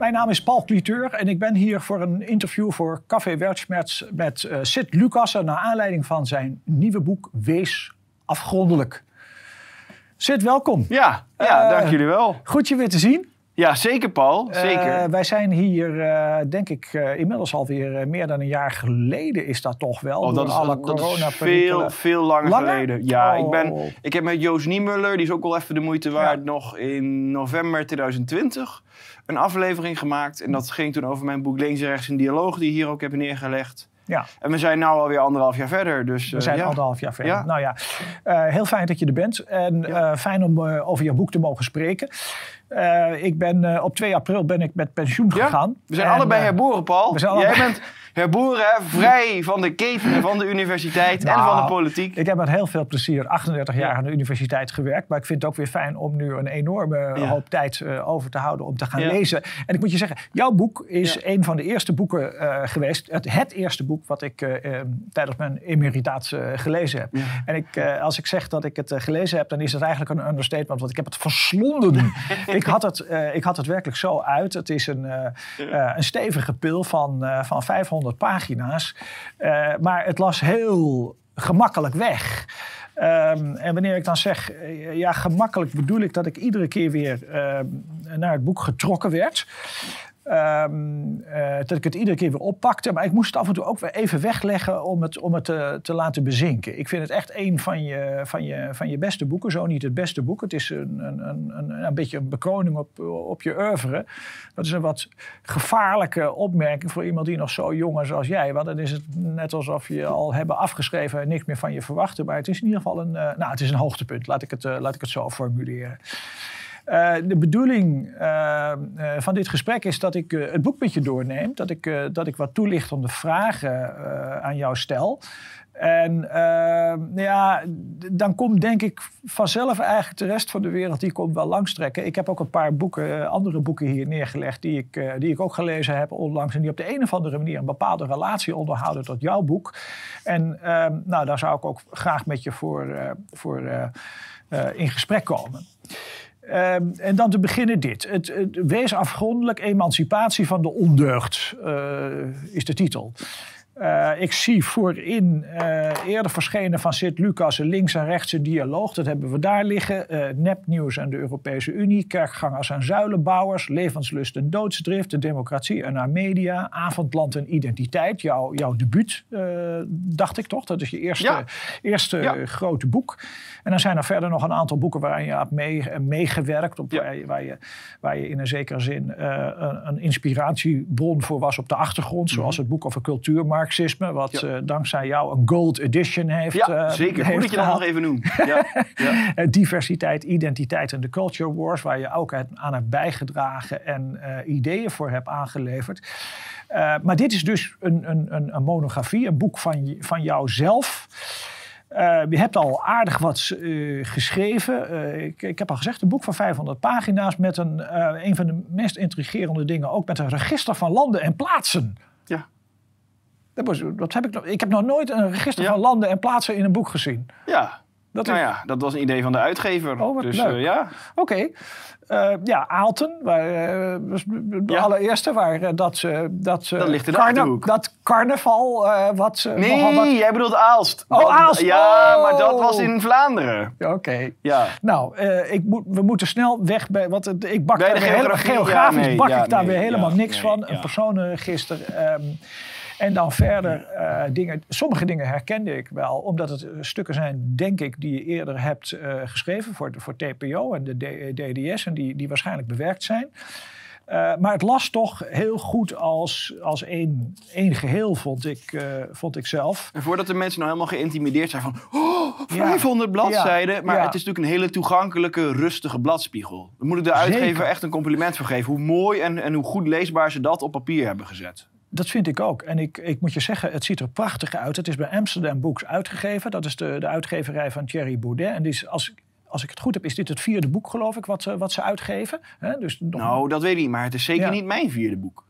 Mijn naam is Paul Cliteur en ik ben hier voor een interview voor Café Weltschmerz met uh, Sid Lucassen naar aanleiding van zijn nieuwe boek Wees afgrondelijk. Sid, welkom. Ja, ja uh, dank jullie wel. Goed je weer te zien. Ja, zeker Paul, zeker. Uh, wij zijn hier, denk ik, inmiddels alweer meer dan een jaar geleden is dat toch wel. Oh, dat is, alle dat is veel, veel langer, geleden. Ja, ik, ben, oh. ik heb met Joost Niemuller, die is ook wel even de moeite waard, nog in november 2020 een aflevering gemaakt. En dat ging toen over mijn boek Links en Rechts in Dialoog, die ik hier ook heb neergelegd. Ja. En we zijn nu alweer anderhalf jaar verder. Dus, we zijn ja. anderhalf jaar verder. Nou ja, uh, heel fijn dat je er bent. En ja. uh, fijn om over je boek te mogen spreken. ik ben, op 2 april ben ik met pensioen gegaan. We zijn en, allebei herboren, Paul. Jij bent herboren, vrij van de ketenen van de universiteit nou, en van de politiek. Ik heb met heel veel plezier 38 jaar aan de universiteit gewerkt. Maar ik vind het ook weer fijn om nu een enorme ja. hoop tijd uh, over te houden om te gaan ja. lezen. En ik moet je zeggen, jouw boek is een van de eerste boeken uh, geweest. Het, het, eerste boek wat ik uh, tijdens mijn emeritaat gelezen heb. En ik, als ik zeg dat ik het gelezen heb, dan is het eigenlijk een understatement. Want ik heb het verslonden. ik, had het, ik had het werkelijk zo uit. Het is een, een stevige pil van, van 500 pagina's. Uh, maar het las heel gemakkelijk weg. Um, en wanneer ik dan zeg, uh, ja, gemakkelijk bedoel ik dat ik iedere keer weer uh, naar het boek getrokken werd. Um, uh, dat ik het iedere keer weer oppakte. Maar ik moest het af en toe ook weer even wegleggen om het, om het te, te laten bezinken. Ik vind het echt een van je, van, je, van je beste boeken. Zo niet het beste boek. Het is een, een, een, een beetje een bekroning op, op je oeuvre. Dat is een wat gevaarlijke opmerking voor iemand die nog zo jong is als jij. Want dan is het net alsof je al hebben afgeschreven en niks meer van je verwachten. Maar het is in ieder geval een, uh, nou, het is een hoogtepunt. Laat ik het, uh, laat ik het zo formuleren. Uh, de bedoeling uh, uh, van dit gesprek is dat ik het boek met je doorneem. Dat ik, dat ik wat toelichtende vragen aan jou stel. En nou ja, dan komt denk ik vanzelf eigenlijk de rest van de wereld, die komt wel langstrekken. Ik heb ook een paar boeken, andere boeken hier neergelegd die ik, die ik ook gelezen heb onlangs. En die op de een of andere manier een bepaalde relatie onderhouden tot jouw boek. En nou, daar zou ik ook graag met je voor, voor in gesprek komen. Um, en dan te beginnen dit. Het, wees afgrondelijk emancipatie van de ondeugd uh, is de titel. Uh, ik zie voorin uh, eerder verschenen van Sint Lucas een links en rechts een dialoog. Dat hebben we daar liggen. Uh, nepnieuws en de Europese Unie, kerkgangers en zuilenbouwers, levenslust en doodsdrift, de democratie en haar media, avondland en identiteit. Jouw, jouw debuut, dacht ik toch? Dat is je eerste, ja. eerste ja. grote boek. En dan zijn er verder nog een aantal boeken waarin je hebt mee, meegewerkt. Op, ja. waar, je, waar, je, waar je in een zekere zin een, een, inspiratiebron voor was op de achtergrond. Zoals het boek over cultuurmarkt marxisme, wat ja. uh, dankzij jou een gold edition heeft. Ja, uh, zeker. Heeft Goed dat je dat nog even noemt. Ja. ja. Eh, diversiteit, identiteit en de culture wars, waar je ook aan hebt bijgedragen en ideeën voor hebt aangeleverd. maar dit is dus een, een, een monografie, een boek van, van jouzelf. Uh, je hebt al aardig wat uh, geschreven. Uh, ik, ik, heb al gezegd, een boek van 500 pagina's met een, een van de meest intrigerende dingen, ook met een register van landen en plaatsen. Dat, heb ik, nog, ik heb nog nooit een register ja. van landen en plaatsen in een boek gezien. Ja, dat nou is... ja, dat was een idee van de uitgever. Oh, dus uh, ja. Oké. Okay. Uh, ja, Aalten, waar, uh, was de ja. allereerste waar dat... dat, dat ligt in carna Dat carnaval wat... nee, wat... jij bedoelt Aalst. Oh, Aalst! Ja, oh. maar dat was in Vlaanderen. Oké. Okay. Ja. Nou, ik moet, we moeten snel weg bij... Want ik bak bij de geografisch, nee, bak ja, ik daar nee, weer helemaal niks nee, van. Een personenregister... Um, en dan verder uh, dingen. Sommige dingen herkende ik wel, omdat het stukken zijn, denk ik, die je eerder hebt uh, geschreven voor, voor TPO en de DDS en die, die waarschijnlijk bewerkt zijn. Uh, maar het las toch heel goed als, als één, één geheel, vond ik, uh, vond ik zelf. En voordat de mensen nou helemaal geïntimideerd zijn van... Oh, 500 ja. bladzijden. Ja. Maar ja. het is natuurlijk een hele toegankelijke, rustige bladspiegel. Daar moet ik de uitgever Zeker. echt een compliment voor geven. Hoe mooi en, en hoe goed leesbaar ze dat op papier hebben gezet. Dat vind ik ook. En ik, ik moet je zeggen, het ziet er prachtig uit. Het is bij Amsterdam Books uitgegeven. Dat is de, de uitgeverij van Thierry Baudet. En die is, als, als ik het goed heb, is dit het vierde boek, geloof ik, wat ze, wat ze uitgeven. He, dus nog... Nou, dat weet ik niet. Maar het is zeker ja. niet mijn vierde boek.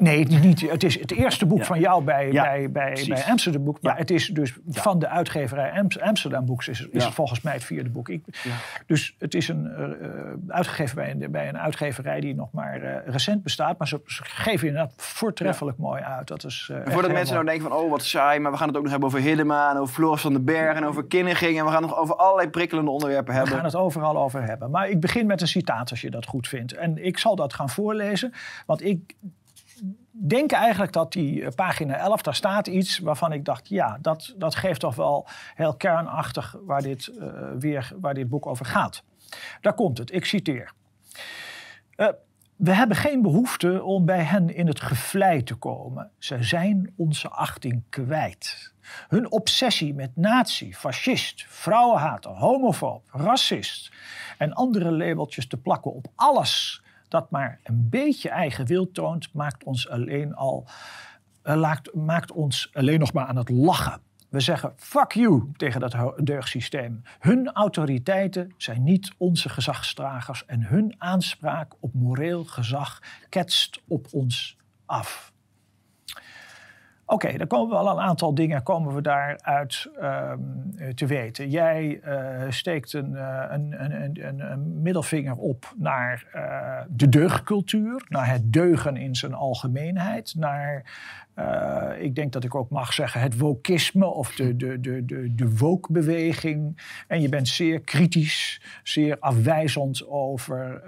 Nee. Niet, het is het eerste boek van jou bij, bij, bij, bij Amsterdam Boek. Maar het is dus van de uitgeverij Amsterdam Boeks is, is het volgens mij het vierde boek. Ik, dus het is een, uh, uitgegeven bij een, bij een uitgeverij die nog maar uh, recent bestaat. Maar ze, ze geven inderdaad voortreffelijk mooi uit. Dat is, uh, voordat mensen nou denken van, oh wat saai. Maar we gaan het ook nog hebben over Hiddema en over Floris van den Berg en over Kinniging. En we gaan nog over allerlei prikkelende onderwerpen hebben. We gaan het overal over hebben. Maar ik begin met een citaat als je dat goed vindt. En ik zal dat gaan voorlezen. Want ik denk eigenlijk dat die eh, pagina 11, daar staat iets waarvan ik dacht, ja, dat, dat geeft toch wel heel kernachtig waar dit, uh, weer, waar dit boek over gaat. Daar komt het, ik citeer. Uh, we hebben geen behoefte om bij hen in het gevlei te komen. Ze zijn onze achting kwijt. Hun obsessie met nazi, fascist, vrouwenhater, homofoob, racist en andere labeltjes te plakken op alles dat maar een beetje eigen wil toont, maakt ons alleen al uh, maakt ons alleen nog maar aan het lachen. We zeggen fuck you tegen dat deugdsysteem. Hun autoriteiten zijn niet onze gezagsdragers en hun aanspraak op moreel gezag ketst op ons af. Oké, dan komen we al een aantal dingen komen we daaruit um, te weten. Jij uh, steekt een, uh, een, een, een, middelvinger op naar uh, de deugdcultuur, naar het deugen in zijn algemeenheid, naar, ik denk dat ik ook mag zeggen, het wokisme of de, de, de, de, de wokbeweging. En je bent zeer kritisch, zeer afwijzend over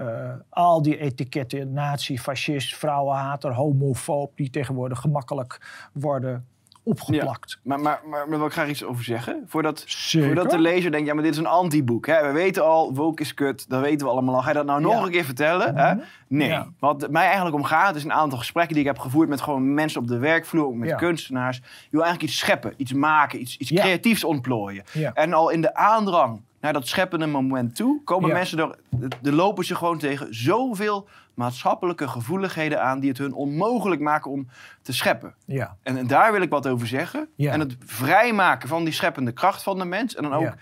uh, al die etiketten, nazi, fascist, vrouwenhater, homofoob, die tegenwoordig gemakkelijk worden opgeplakt. Ja, maar, maar, maar, wil ik graag iets over zeggen. Voordat, voordat de lezer denkt, ja, maar dit is een anti-boek. We weten al, woke is kut, dat weten we allemaal al. Ga je dat nou nog een keer vertellen? Hè? Mhm. Nee. Wat mij eigenlijk om gaat, is een aantal gesprekken die ik heb gevoerd met gewoon mensen op de werkvloer, met kunstenaars. Je wil eigenlijk iets scheppen, iets maken, iets, iets creatiefs ontplooien. En al in de aandrang naar dat scheppende moment toe, komen mensen er, de lopen ze gewoon tegen zoveel maatschappelijke gevoeligheden aan die het hun onmogelijk maken om te scheppen. Ja. En, en daar wil ik wat over zeggen. Ja. En het vrijmaken van die scheppende kracht van de mens. En dan ook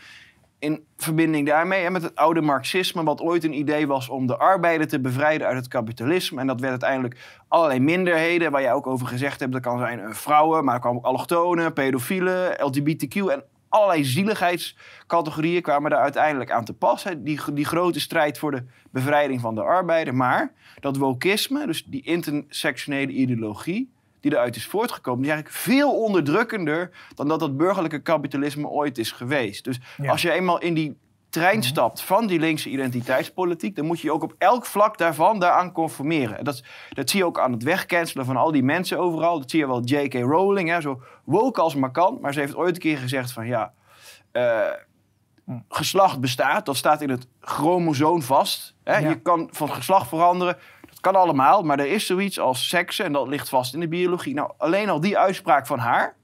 in verbinding daarmee en met het oude marxisme, wat ooit een idee was om de arbeider te bevrijden uit het kapitalisme. En dat werd uiteindelijk allerlei minderheden, waar jij ook over gezegd hebt, dat kan zijn eh, vrouwen, maar ook allochtonen, pedofielen, LGBTQ en allerlei zieligheidscategorieën kwamen daar uiteindelijk aan te pas. Die, die grote strijd voor de bevrijding van de arbeider. Maar dat wokisme, dus die intersectionele ideologie, die eruit is voortgekomen, die is eigenlijk veel onderdrukkender dan dat dat burgerlijke kapitalisme ooit is geweest. Dus als je eenmaal in die trein mhm. stapt van die linkse identiteitspolitiek, dan moet je je ook op elk vlak daarvan daaraan conformeren. En dat, dat zie je ook aan het wegcancelen van al die mensen overal. Dat zie je wel J.K. Rowling, hè, zo woke als maar kan. Maar ze heeft ooit een keer gezegd van ja, uh, geslacht bestaat. Dat staat in het chromosoom vast. Hè. Je kan van geslacht veranderen. Dat kan allemaal, maar er is zoiets als seks en dat ligt vast in de biologie. Nou, alleen al die uitspraak van haar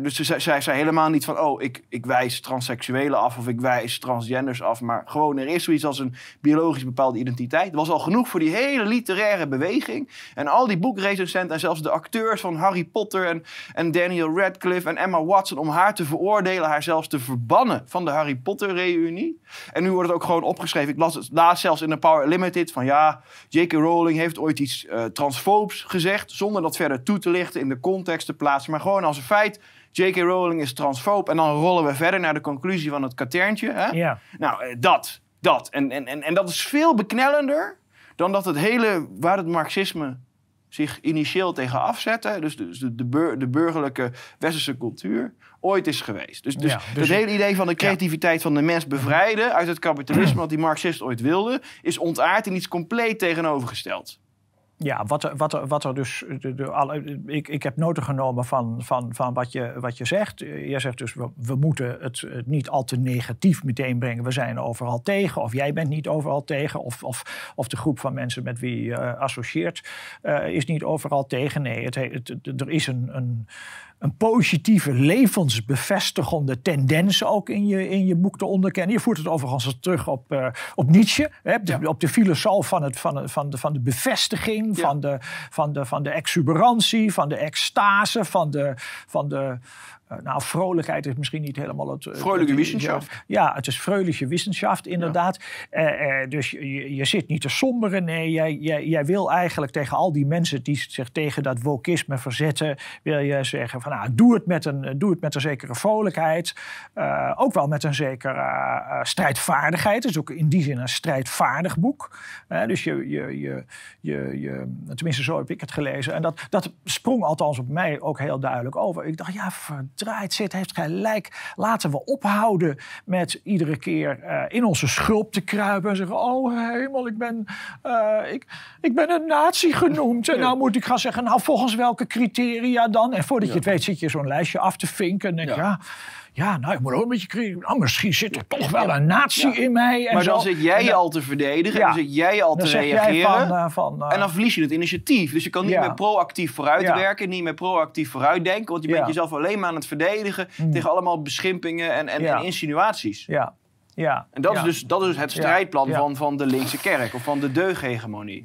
dus zij, zei helemaal niet van, oh, ik, ik wijs transseksuelen af of ik wijs transgenders af. Maar gewoon, er is zoiets als een biologisch bepaalde identiteit. Dat was al genoeg voor die hele literaire beweging. En al die boekrecensenten en zelfs de acteurs van Harry Potter en, en Daniel Radcliffe en Emma Watson... om haar te veroordelen, haar zelfs te verbannen van de Harry Potter-reunie. En nu wordt het ook gewoon opgeschreven. Ik las het laatst zelfs in de Power Limited van, ja, J.K. Rowling heeft ooit iets uh, transfoobs gezegd... zonder dat verder toe te lichten, in de context te plaatsen. Maar gewoon als een feit J.K. Rowling is transfoob. En dan rollen we verder naar de conclusie van het katerntje. Hè? Ja. Nou, eh, dat. Dat. En, en, en, en dat is veel beknellender dan dat het hele, waar het marxisme zich initieel tegen afzette, dus de, de, de, burgerlijke westerse cultuur, ooit is geweest. Dus, dus, dus het hele idee van de creativiteit van de mens bevrijden uit het kapitalisme, wat die marxist ooit wilde, is ontaard in iets compleet tegenovergesteld. Ja, wat er, wat er, wat er dus. Ik, ik heb noten genomen van, van, van wat, je, wat je zegt. Je zegt dus, we, we moeten het, niet al te negatief meteen brengen. We zijn overal tegen, of jij bent niet overal tegen, of, of, of de groep van mensen met wie je associeert uh, is niet overal tegen. Nee, het, er is een, een een positieve, levensbevestigende tendens ook in je, in je boek te onderkennen. Je voert het overigens terug op, uh, op Nietzsche, hè, op de filosoof van, het, van, van, de, van de bevestiging, van, de, van, de, van de exuberantie, van de extase, van de, van de nou, vrolijkheid is misschien niet helemaal het... Vrolijke wissenschaft. Ja, het is vrolijke wissenschaft, inderdaad. dus je, je, zit niet te somberen. Nee, jij, jij, jij wil eigenlijk tegen al die mensen die zich tegen dat wokisme verzetten... wil je zeggen van, nou, doe het met een, doe het met een zekere vrolijkheid. ook wel met een zekere strijdvaardigheid. Het is ook in die zin een strijdvaardig boek. dus je, je, je, je, je, tenminste zo heb ik het gelezen. En dat, dat sprong althans op mij ook heel duidelijk over. Ik dacht, ja, zit, heeft gelijk. Laten we ophouden met iedere keer uh, in onze schulp te kruipen en zeggen: Oh hemel, ik ben, uh, ik, ik ben een nazi genoemd. En nou moet ik gaan zeggen: Nou, volgens welke criteria dan? En voordat je het weet, zit je zo'n lijstje af te vinken. En denk ja. ja ja, nou, ik moet ook een beetje kriegen. Nou, misschien zit er toch wel een natie in mij. En maar dan zit jij al te verdedigen. En dan zit jij al te reageren. Van, uh, van, uh, en dan verlies je het initiatief. Dus je kan niet meer proactief vooruitwerken. Niet meer proactief vooruitdenken. Want je bent jezelf alleen maar aan het verdedigen. Mm. Tegen allemaal beschimpingen en, en, en insinuaties. Ja. Ja. En dat, Is dus, dat is dus het strijdplan Van, van de linkse kerk. Of van de deughegemonie.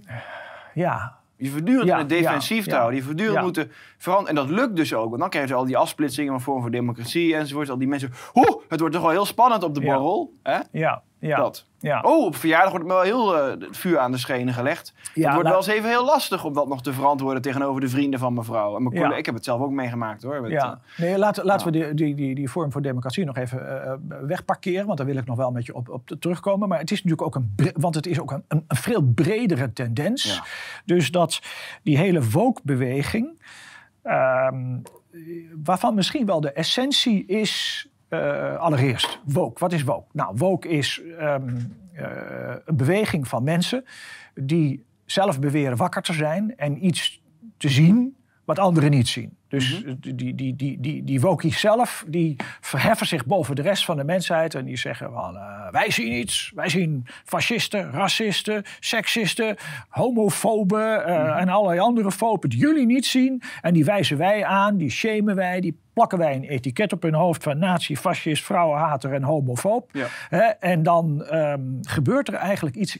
Ja, je voortdurend het defensief te houden. Je voortdurend moeten veranderen. En dat lukt dus ook. Want dan krijgen ze al die afsplitsingen van Vorm voor Democratie enzovoort. Al die mensen. Hoe? Het wordt toch wel heel spannend op de borrel. Hè? Ja. Ja. Dat. Ja. Oh, op verjaardag wordt me wel heel uh, vuur aan de schenen gelegd. Ja, het wordt wel eens even heel lastig om dat nog te verantwoorden tegenover de vrienden van mevrouw. En mijn ja. Ik heb het zelf ook meegemaakt hoor. Met, ja. Eh, nee, laten, laten we die, die, die, die, vorm voor democratie nog even uh, wegparkeren. Want daar wil ik nog wel met je op, op terugkomen. Maar het is natuurlijk ook een, want het is ook een, een, een veel bredere tendens. Dus dat die hele woke-beweging, um, waarvan misschien wel de essentie is uh, allereerst, woke. Wat is woke? Nou, woke is um, uh, een beweging van mensen die zelf beweren wakker te zijn en iets te zien wat anderen niet zien. Dus mm -hmm. die, die, die, die, die wokies zelf, die verheffen zich boven de rest van de mensheid. En die zeggen van, uh, wij zien iets. Wij zien fascisten, racisten, seksisten, homofoben uh, mm -hmm. en allerlei andere fopen die jullie niet zien. En die wijzen wij aan, die shamen wij, die plakken wij een etiket op hun hoofd van nazi, fascist, vrouwenhater en homofoob. Ja. en dan um, gebeurt er eigenlijk iets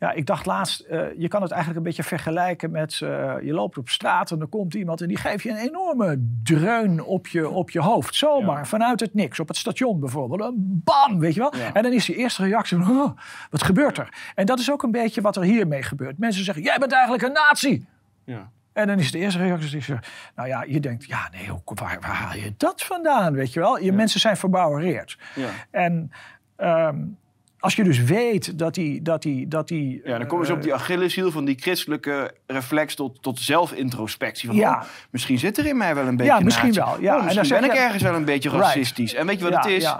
ja, ik dacht laatst, uh, je kan het eigenlijk een beetje vergelijken met... Uh, je loopt op straat en er komt iemand en die geeft je een enorme dreun op je, op je hoofd. Zomaar, vanuit het niks. Op het station bijvoorbeeld. Een bam, weet je wel. Ja. En dan is die eerste reactie van, oh, wat gebeurt er? En dat is ook een beetje wat er hiermee gebeurt. Mensen zeggen, jij bent eigenlijk een nazi. Ja. En dan is de eerste reactie, nou ja, je denkt, ja nee, waar, waar haal je dat vandaan, weet je wel? Je mensen zijn verbouwereerd. Ja. En... Um, als je dus weet dat die... Dat die, dat die ja, dan komen ze op die Achilleshiel van die christelijke reflex tot, tot zelfintrospectie. Van, ja. Oh, misschien zit er in mij wel een beetje Ja, misschien wel. Ja. Oh, misschien en dan ben ik ergens wel een beetje racistisch. En weet je wat het is?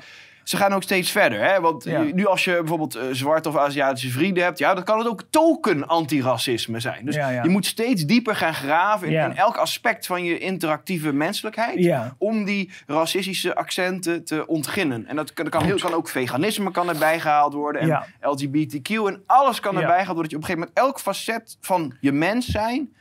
Ze gaan ook steeds verder. Hè? Want nu als je bijvoorbeeld uh, zwarte of Aziatische vrienden hebt... Ja, dan kan het ook token antiracisme zijn. Dus je moet steeds dieper gaan graven in, in, elk aspect van je interactieve menselijkheid... om die racistische accenten te ontginnen. En dat kan, kan, heel, kan ook veganisme kan erbij gehaald worden. En LGBTQ en alles kan erbij gehaald worden. Dat je op een gegeven moment elk facet van je mens zijn...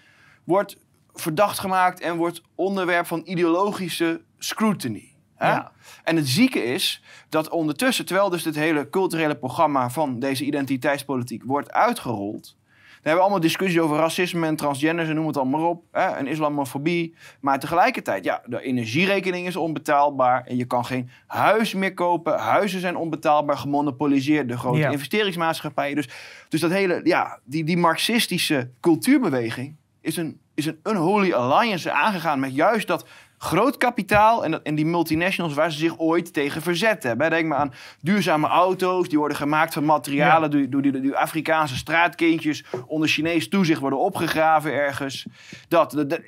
wordt verdacht gemaakt en wordt onderwerp van ideologische scrutiny. Ja. En het zieke is dat ondertussen, terwijl dus dit hele culturele programma van deze identiteitspolitiek wordt uitgerold, dan hebben we allemaal discussies over racisme en transgenders en noem het allemaal op. Hè, en islamofobie. Maar tegelijkertijd, ja, de energierekening is onbetaalbaar. En je kan geen huis meer kopen. Huizen zijn onbetaalbaar, gemonopoliseerd. De grote investeringsmaatschappijen. Dus, dus dat hele, ja, die, die marxistische cultuurbeweging is een, is een unholy alliance aangegaan met juist dat groot kapitaal en, en die multinationals waar ze zich ooit tegen verzet hebben. Denk maar aan duurzame auto's, die worden gemaakt van materialen ja. door, die, Afrikaanse straatkindjes onder Chinees toezicht worden opgegraven ergens. Dat, dat,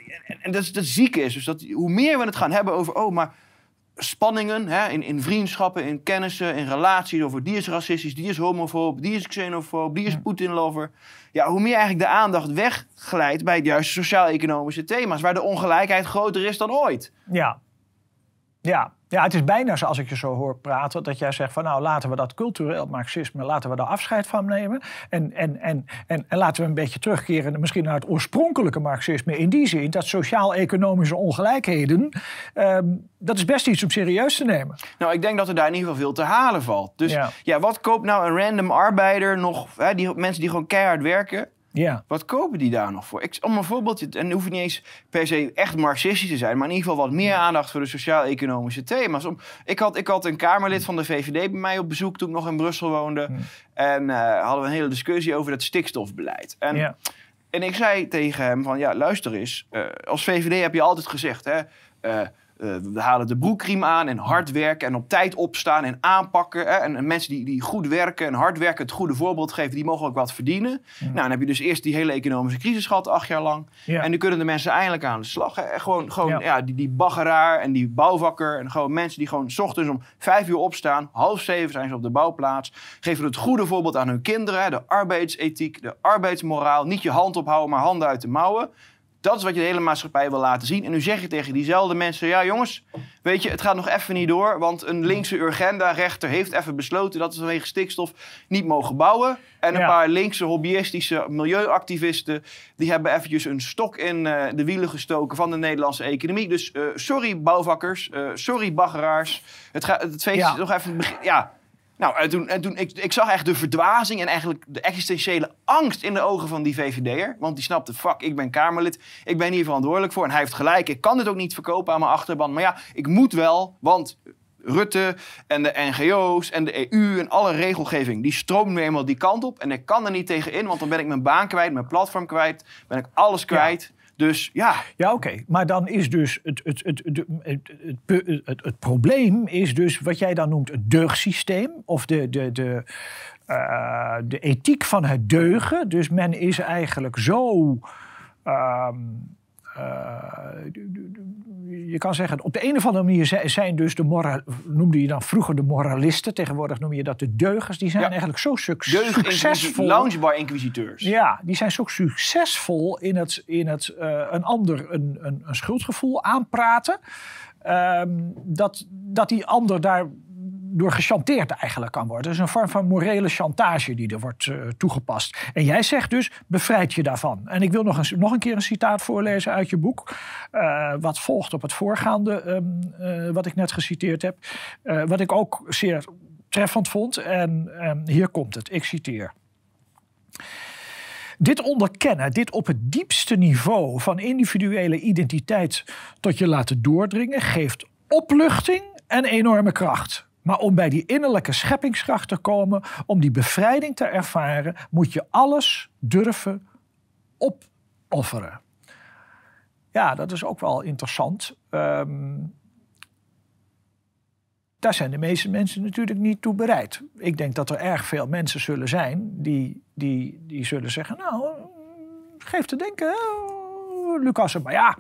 en dat is het zieke is. Dus dat, hoe meer we het gaan hebben over, oh, maar spanningen hè, in, in vriendschappen, in kennissen, in relaties over die is racistisch, die is homofoob, die is xenofoob, die is Poetin-lover. Ja, hoe meer eigenlijk de aandacht wegglijdt bij de juiste sociaal-economische thema's, waar de ongelijkheid groter is dan ooit. Ja, ja. Ja, het is bijna zoals ik je zo hoor praten, dat jij zegt van nou laten we dat cultureel marxisme, laten we daar afscheid van nemen. En, en, en, en, en laten we een beetje terugkeren misschien naar het oorspronkelijke marxisme. In die zin dat sociaal-economische ongelijkheden, um, dat is best iets om serieus te nemen. Nou, ik denk dat er daar in ieder geval veel te halen valt. Dus ja, ja wat koopt nou een random arbeider nog, hè, die, mensen die gewoon keihard werken Ja. Wat kopen die daar nog voor? Ik, om een voorbeeldje, en hoef je niet eens per se echt marxistisch te zijn, maar in ieder geval wat meer aandacht voor de sociaal-economische thema's. Om, ik, had, ik had een Kamerlid van de VVD bij mij op bezoek toen ik nog in Brussel woonde. En uh, hadden we een hele discussie over het stikstofbeleid. En, ja. en ik zei tegen hem van, ja, luister eens, uh, als VVD heb je altijd gezegd, hè, uh, uh, we halen de broekriem aan en hard werken en op tijd opstaan en aanpakken. Hè? En, mensen die, die goed werken en hard werken, het goede voorbeeld geven, die mogen ook wat verdienen. Nou, dan heb je dus eerst die hele economische crisis gehad, acht jaar lang. En nu kunnen de mensen eindelijk aan de slag. Hè? Gewoon, gewoon ja. die, die baggeraar en die bouwvakker en gewoon mensen die gewoon s ochtends om vijf uur opstaan, half zeven zijn ze op de bouwplaats. Geven het goede voorbeeld aan hun kinderen, de arbeidsethiek, de arbeidsmoraal. Niet je hand ophouden, maar handen uit de mouwen. Dat is wat je de hele maatschappij wil laten zien. En nu zeg je tegen diezelfde mensen: ja, jongens, weet je, het gaat nog even niet door. Want een linkse Urgenda-rechter heeft even besloten dat we vanwege stikstof niet mogen bouwen. En een paar linkse hobbyistische milieuactivisten. die hebben eventjes een stok in uh, de wielen gestoken van de Nederlandse economie. Dus uh, sorry, bouwvakkers, uh, sorry, baggeraars. Het, gaat, het feest is nog even. Ja, nou, en toen, en toen ik, ik zag echt de verdwazing en eigenlijk de existentiële angst in de ogen van die VVD'er. Want die snapte, fuck, ik ben Kamerlid, ik ben hier verantwoordelijk voor. En hij heeft gelijk, ik kan dit ook niet verkopen aan mijn achterban. Maar ja, ik moet wel, want Rutte en de NGO's en de EU en alle regelgeving, die stroomt nu eenmaal die kant op. En ik kan er niet tegen in, want dan ben ik mijn baan kwijt, mijn platform kwijt, ben ik alles kwijt. Dus ja. Ja, oké. Maar dan is dus het, het, het, het, het, het, probleem is dus wat jij dan noemt het deugsysteem. Of de, de, de, uh, de ethiek van het deugen. Dus men is eigenlijk zo. Ehm, je kan zeggen, op de een of andere manier zijn dus de moral, noemde je dan vroeger de moralisten, tegenwoordig noem je dat de deugers, die zijn eigenlijk zo succesvol. Loungebar inquisiteurs. Ja, die zijn zo succesvol in het, in het uh, een ander een, een, een, schuldgevoel aanpraten, um, dat, dat die ander daar door gechanteerd eigenlijk kan worden. Het is een vorm van morele chantage die er wordt uh, toegepast. En jij zegt dus, bevrijd je daarvan. En ik wil nog, eens, nog een keer een citaat voorlezen uit je boek. Uh, wat volgt op het voorgaande, um, uh, wat ik net geciteerd heb. wat ik ook zeer treffend vond. En um, hier komt het, ik citeer. Dit onderkennen, dit op het diepste niveau van individuele identiteit tot je laten doordringen, geeft opluchting en enorme kracht. Maar om bij die innerlijke scheppingskracht te komen, om die bevrijding te ervaren, moet je alles durven opofferen. Ja, dat is ook wel interessant. Um, daar zijn de meeste mensen natuurlijk niet toe bereid. Ik denk dat er erg veel mensen zullen zijn die, die, die zullen zeggen: Nou, geef te denken, Lucas, maar ja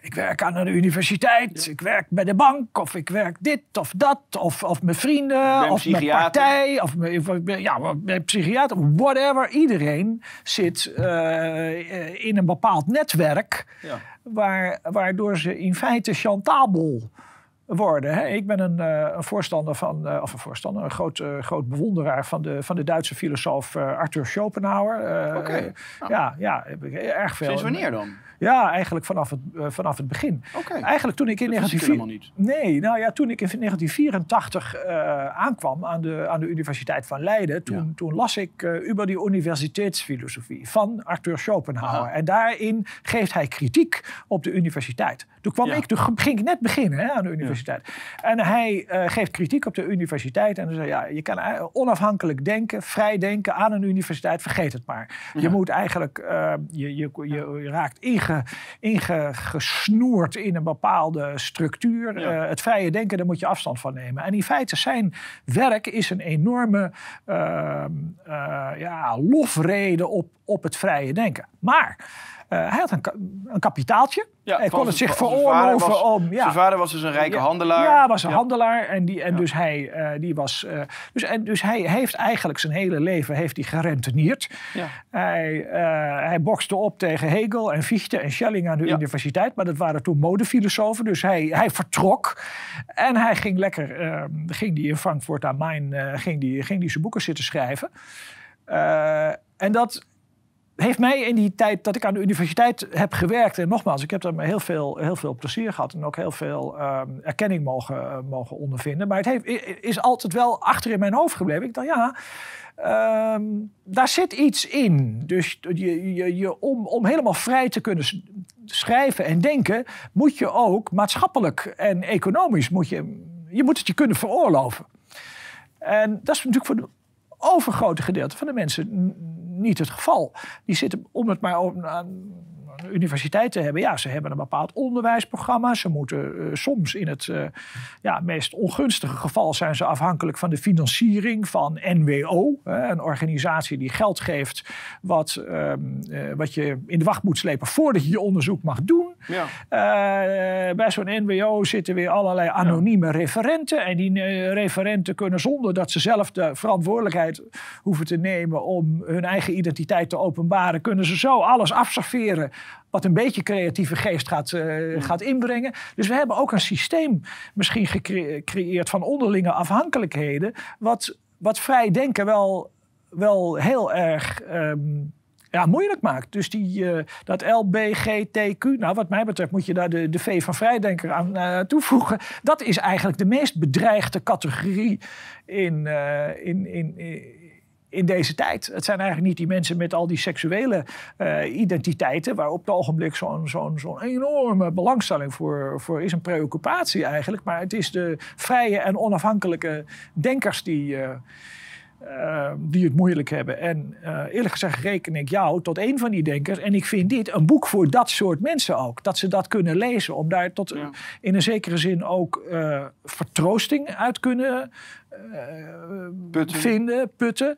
ik werk aan de universiteit, ik werk bij de bank, of ik werk dit of dat, of, of mijn vrienden, of mijn partij, of mijn, ja, mijn psychiater, whatever. Iedereen zit uh, in een bepaald netwerk, ja. waar, waardoor ze in feite chantabel worden. Hè. Ik ben een, uh, een voorstander van, uh, of een voorstander, een groot, uh, groot bewonderaar van de, van de Duitse filosoof Arthur Schopenhauer. Oké. Okay. Nou. Ja, ja, erg veel. Sinds wanneer dan? Ja, eigenlijk vanaf het, uh, vanaf het begin. Okay. Eigenlijk toen ik in 1984. Nee, nou ja, toen ik in 1984 uh, aankwam aan de, aan de Universiteit van Leiden, toen, ja. toen las ik uh, über die Universiteitsfilosofie van Arthur Schopenhauer. Aha. En daarin geeft hij kritiek op de universiteit. Toen kwam ja. ik, toen ging ik net beginnen hè, aan de universiteit. Ja. En hij geeft kritiek op de universiteit. En hij zei, ja, je kan onafhankelijk denken, vrij denken aan een universiteit, vergeet het maar. Je moet eigenlijk, je, je, je, je raakt ingesnoerd in een bepaalde structuur. Ja. Uh, het vrije denken, daar moet je afstand van nemen. En in feite zijn werk is een enorme uh, uh, ja, lofrede op, op het vrije denken. Maar hij had een, een kapitaaltje. Ja, hij kon het zich veroorloven om. Ja. Zijn vader was dus een rijke handelaar. Ja, was een handelaar. En, die, en dus, hij, uh, die was, uh, dus, en dus hij heeft eigenlijk zijn hele leven heeft hij gerentenierd. Ja. Hij, hij bokste op tegen Hegel en Fichte en Schelling aan de universiteit. Maar dat waren toen modefilosofen. Dus hij, hij vertrok. En hij ging lekker, ehm, ging die in Frankfurt aan Main, ging die, ging die zijn boeken zitten schrijven. en dat heeft mij in die tijd dat ik aan de universiteit heb gewerkt... en nogmaals, ik heb daar heel veel, heel veel plezier gehad... en ook heel veel ehm, erkenning mogen, mogen ondervinden. Maar het heeft, is altijd wel achter in mijn hoofd gebleven. Ik dacht, ja, ehm, daar zit iets in. Dus je, je, je, om, om helemaal vrij te kunnen schrijven en denken... moet je ook maatschappelijk en economisch... moet je, je moet het je kunnen veroorloven. En dat is natuurlijk voor de overgrote gedeelte van de mensen niet het geval. Die zitten, om het maar universiteit te hebben. Ja, ze hebben een bepaald onderwijsprogramma. Ze moeten uh, soms in het uh, ja, meest ongunstige geval zijn ze afhankelijk van de financiering van NWO. een organisatie die geld geeft wat, uh, wat je in de wacht moet slepen voordat je je onderzoek mag doen. Ja. bij zo'n NWO zitten weer allerlei anonieme referenten. En die referenten kunnen zonder dat ze zelf de verantwoordelijkheid hoeven te nemen om hun eigen identiteit te openbaren, kunnen ze zo alles afserveren wat een beetje creatieve geest gaat, uh, gaat inbrengen. Dus we hebben ook een systeem misschien gecreëerd van onderlinge afhankelijkheden, wat, wat vrij denken wel, wel heel erg. Ehm, ja, moeilijk maakt. Dus die, uh, dat LBGTQ, nou wat mij betreft moet je daar de, de V van vrijdenker aan uh, toevoegen. Dat is eigenlijk de meest bedreigde categorie in, uh, in, in, in deze tijd. Het zijn eigenlijk niet die mensen met al die seksuele uh, identiteiten, waar op het ogenblik zo'n zo'n zo'n enorme belangstelling voor, voor is, een preoccupatie eigenlijk. Maar het is de vrije en onafhankelijke denkers die. Uh, uh, die het moeilijk hebben. En uh, eerlijk gezegd reken ik jou tot een van die denkers. En ik vind dit een boek voor dat soort mensen ook. Dat ze dat kunnen lezen. Om daar tot in een zekere zin ook uh, vertroosting uit kunnen putten. vinden, putten.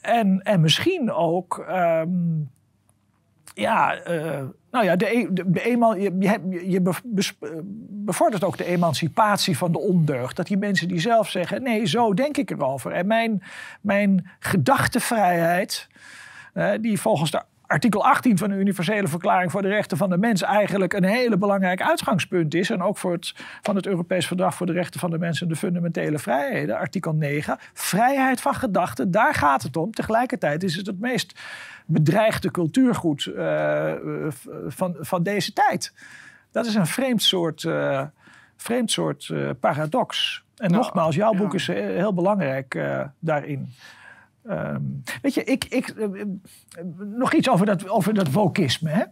en, en misschien ook. Um, ja, nou ja, de, e, de, de eenmaal, je, je, je bevordert ook de emancipatie van de ondeugd. Dat die mensen die zelf zeggen, nee, zo denk ik erover. En mijn, mijn gedachtevrijheid, die volgens de artikel 18 van de Universele Verklaring voor de Rechten van de Mens eigenlijk een hele belangrijk uitgangspunt is. En ook voor het, van het Europees Verdrag voor de Rechten van de Mens en de Fundamentele Vrijheden, artikel 9. Vrijheid van gedachten, daar gaat het om. Tegelijkertijd is het het meest bedreigde cultuurgoed uh, van, van deze tijd. Dat is een vreemd soort, uh, vreemd soort paradox. En nou, nogmaals, jouw boek is heel belangrijk daarin. Um, weet je, ik, ik, nog iets over dat, over dat wokisme. Hè?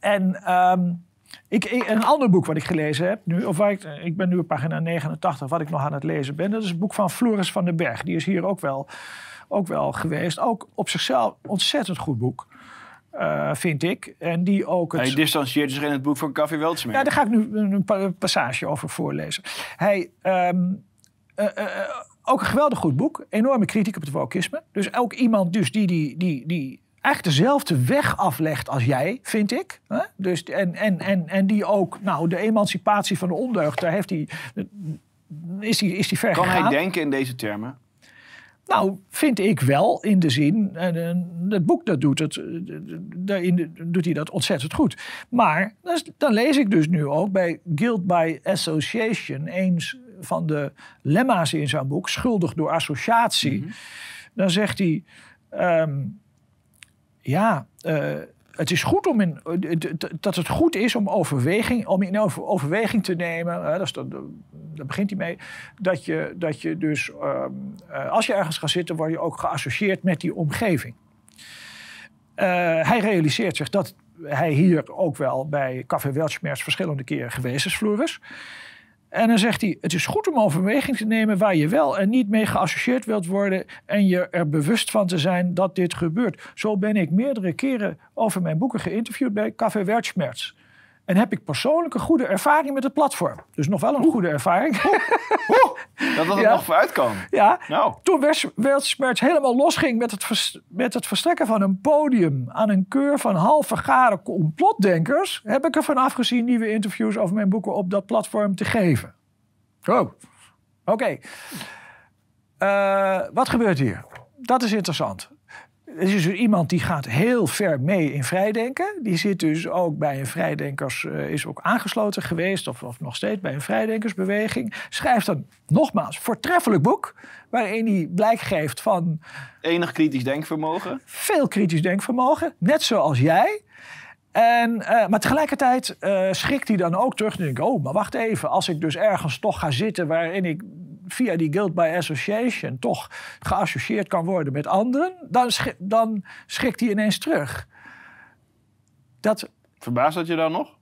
En um, ik, een ander boek wat ik gelezen heb nu, of waar ik, ik ben nu op pagina 89, wat ik nog aan het lezen ben, dat is het boek van Floris van den Berg. Die is hier ook wel ook wel geweest. Ook op zichzelf ontzettend goed boek. Uh, vind ik. En die ook het... Hij distancieert zich in het boek van Café Weltsmeer. Ja, daar ga ik nu een passage over voorlezen. Hij... Um, uh, uh, ook een geweldig goed boek. Enorme kritiek op het wokisme. Dus ook iemand dus die, die, die, die eigenlijk dezelfde weg aflegt als jij, vind ik. Dus, en, en, en, en die ook, nou, de emancipatie van de ondeugd, daar heeft hij, is hij, is hij ver Kan hij denken in deze termen? Nou, vind ik wel in de zin, en het boek dat doet, het, daarin doet hij dat ontzettend goed. Maar dan lees ik dus nu ook bij Guilt by Association, eens van de lemma's in zijn boek, Schuldig door Associatie. Mhm. Dan zegt hij, um, ja, uh, het is goed om in, dat het goed is om, overweging, om in overweging te nemen. Hè, dat is, dat, daar begint hij mee. Dat je, dat je dus, um, als je ergens gaat zitten, word je ook geassocieerd met die omgeving. Uh, hij realiseert zich dat hij hier ook wel bij Café Weltschmerz verschillende keren geweest is, Floris. En dan zegt hij: Het is goed om overweging te nemen waar je wel en niet mee geassocieerd wilt worden. En je er bewust van te zijn dat dit gebeurt. Zo ben ik meerdere keren over mijn boeken geïnterviewd bij Café Wertschmerz. En heb ik persoonlijk een goede ervaring met het platform. Dus nog wel een goede ervaring. Dat dat er nog vooruit kan. Ja. Nou. Toen Weltsmerts helemaal losging met het, met het verstrekken van een podium aan een keur van half vergaren complotdenkers, heb ik ervan afgezien nieuwe interviews over mijn boeken op dat platform te geven. Oh, oké. Eh, wat gebeurt hier? Dat is interessant. Is dus iemand die gaat heel ver mee in vrijdenken. Die zit dus ook bij een vrijdenkers, uh, is ook aangesloten geweest, of, of nog steeds bij een vrijdenkersbeweging. Schrijft een nogmaals voortreffelijk boek, waarin hij blijk geeft van. Enig kritisch denkvermogen. Veel kritisch denkvermogen, net zoals jij. En, uh, maar tegelijkertijd uh, schrikt hij dan ook terug. En denk ik, oh, maar wacht even. Als ik dus ergens toch ga zitten waarin ik via die guild by association toch geassocieerd kan worden met anderen, dan, dan schrikt hij ineens terug. Dat, Verbaast dat je dan nog?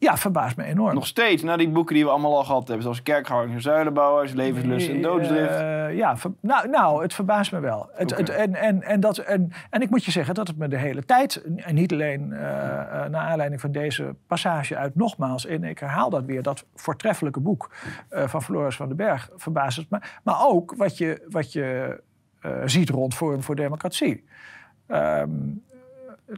Ja, verbaast me enorm. Nog steeds, na die boeken die we allemaal al gehad hebben. Zoals Kerkhouding, Zuilenbouwers, Levenslust en Doodsdrift. Uh, ja, nou, nou, het verbaast me wel. Het, het, en, en, en, dat, en, en ik moet je zeggen dat het me de hele tijd... en niet alleen uh, naar aanleiding van deze passage uit nogmaals... en ik herhaal dat weer, dat voortreffelijke boek van Floris van den Berg... verbaast het me. Maar ook wat je, wat je ziet rond Forum voor Democratie. Um,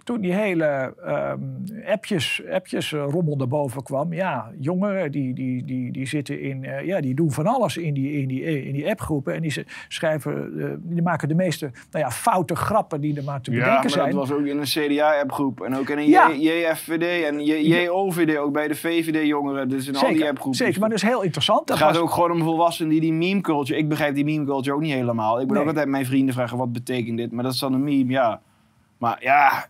toen die hele um, appjes, appjes uh, rommel naar boven kwam, ja, jongeren die, die, die, die zitten in, uh, ja, die doen van alles in die, in die, in die appgroepen. En die schrijven, uh, die maken de meeste nou ja, foute grappen die er maar te bedenken ja, maar zijn. dat was ook in een CDA-appgroep en ook in een ja. JFVD en JOVD, ook bij de VVD-jongeren. Dus in zeker, al die appgroepen. Zeker, maar dat is heel interessant. Het gaat ook gewoon om volwassenen die die meme culture... Ik begrijp die meme culture ook niet helemaal. Ik moet ook altijd mijn vrienden vragen, wat betekent dit? Maar dat is dan een meme, ja. Maar ja,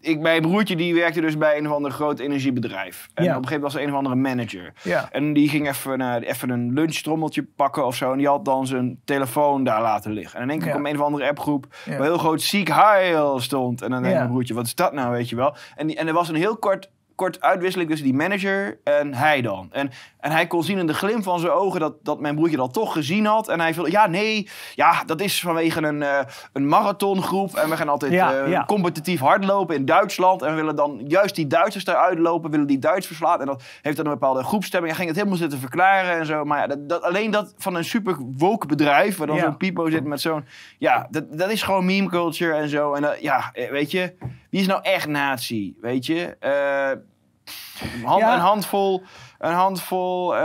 ik, mijn broertje die werkte dus bij een of ander groot energiebedrijf. En op een gegeven moment was er een of andere manager. Ja. En die ging even, uh, even een lunchtrommeltje pakken of zo. En die had dan zijn telefoon daar laten liggen. En in één keer kwam een of andere appgroep waar heel groot ziek heil stond. En dan denk ik, mijn broertje, wat is dat nou, weet je wel? En, die, en er was een heel kort kort uitwisseling tussen die manager en hij dan. En, en hij kon zien in de glimp van zijn ogen dat, dat mijn broertje dat toch gezien had. En hij viel, ja, nee, ja, dat is vanwege een, uh, een marathongroep. En we gaan altijd ja, uh, competitief hardlopen in Duitsland. En we willen dan juist die Duitsers eruit lopen, willen die Duits verslaan. En dat heeft dan een bepaalde groepstemming. Hij ging het helemaal zitten verklaren en zo. Maar ja, dat, dat, alleen dat van een super woke bedrijf, waar dan zo'n Pipo zit met zo'n... Ja, dat, dat is gewoon meme culture en zo. En ja, weet je, wie is nou echt nazi, weet je? Hand, Een handvol, een handvol. Uh,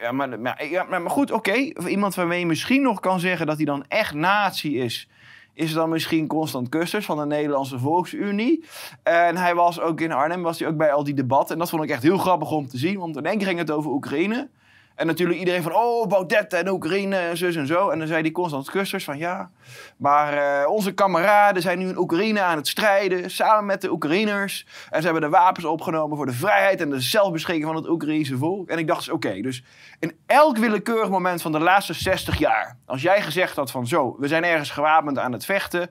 ja, maar, maar, ja, maar goed, oké. Okay. Iemand waarmee je misschien nog kan zeggen dat hij dan echt nazi is. Is dan misschien Constant Kusters van de Nederlandse Volksunie. En hij was ook in Arnhem, was hij ook bij al die debatten. En dat vond ik echt heel grappig om te zien. Want in één ging het over Oekraïne. En natuurlijk iedereen van, oh, Baudet en Oekraïne en zus en zo. En dan zei die Constant Kusters van, ja, maar uh, onze kameraden zijn nu in Oekraïne aan het strijden, samen met de Oekraïners. En ze hebben de wapens opgenomen voor de vrijheid en de zelfbeschikking van het Oekraïnse volk. En ik dacht, oké, dus in elk willekeurig moment van de laatste 60 jaar, als jij gezegd had van, zo, we zijn ergens gewapend aan het vechten,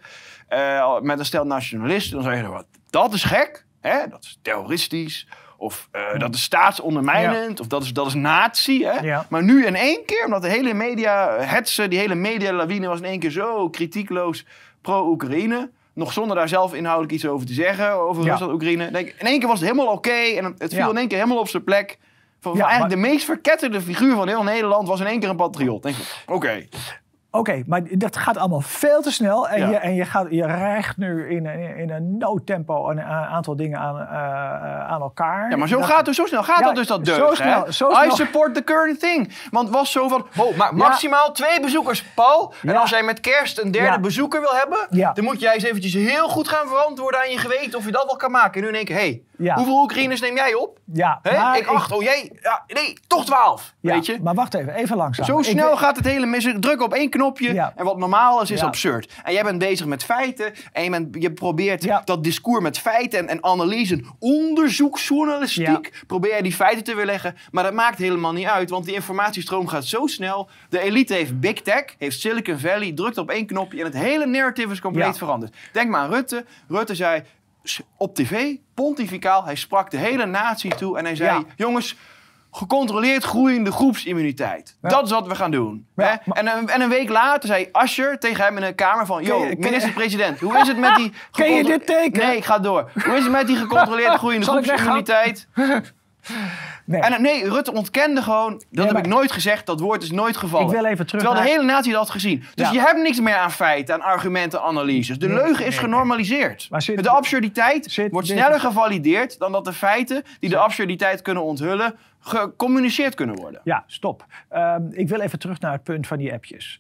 uh, met een stel nationalisten, dan zei je, wat, dat is gek, hè? dat is terroristisch. Of uh, dat is staatsondermijnend. Of dat is, dat is nazi. Hè? Ja. Maar nu in één keer, omdat de hele media hetsen, die hele media-lawine was in één keer zo kritiekloos pro-Oekraïne. Nog zonder daar zelf inhoudelijk iets over te zeggen. Over ja. Rusland-Oekraïne. In één keer was het helemaal oké. en het viel in één keer helemaal op zijn plek. Van, van eigenlijk de meest verketterde figuur van heel Nederland was in één keer een patriot. Denk ik, oké. Maar dat gaat allemaal veel te snel. En, je, en je, gaat, je rijgt nu in, in, in een noodtempo een aantal dingen aan, uh, aan elkaar. Ja, maar zo, gaat het, zo snel gaat ja, dat dus dat deugd. Zo snel, zo snel. I support the current thing. Want het was zo van, oh, maar maximaal twee bezoekers, Paul. En als jij met kerst een derde bezoeker wil hebben... dan moet jij eens eventjes heel goed gaan verantwoorden aan je geweten... of je dat wel kan maken. En nu in één keer, hé, hoeveel Oekraïners neem jij op? Ja, ik acht, oh jij, nee, toch twaalf, weet je. Maar wacht even, even langzaam. Zo snel gaat het hele mis. Druk op één knop knopje. En wat normaal is, is absurd. En jij bent bezig met feiten. En je, bent, je probeert dat discours met feiten en, en analyse, onderzoeksjournalistiek, probeer je die feiten te weerleggen. Maar dat maakt helemaal niet uit, want die informatiestroom gaat zo snel. De elite heeft Big Tech, heeft Silicon Valley, drukt op één knopje en het hele narrative is compleet veranderd. Denk maar aan Rutte. Rutte zei op tv, pontificaal, hij sprak de hele natie toe en hij zei: Jongens, gecontroleerd groeiende groepsimmuniteit. Dat is wat we gaan doen. hè? En, een, en, een, week later zei Ascher tegen hem in een kamer van... Yo, minister-president, hoe is het met die... Ken je dit teken? Nee, ik ga door. Hoe is het met die gecontroleerd groeiende groepsimmuniteit? Nee. En nee, Rutte ontkende gewoon, dat heb ik nooit gezegd, dat woord is nooit gevallen. Ik wil even terug Terwijl de hele natie dat had gezien. Dus je hebt niks meer aan feiten, aan argumenten, analyses. De leugen is genormaliseerd. de absurditeit wordt sneller gevalideerd dan dat de feiten die de absurditeit kunnen onthullen, gecommuniceerd kunnen worden. Ja, stop. Um, ik wil even terug naar het punt van die appjes.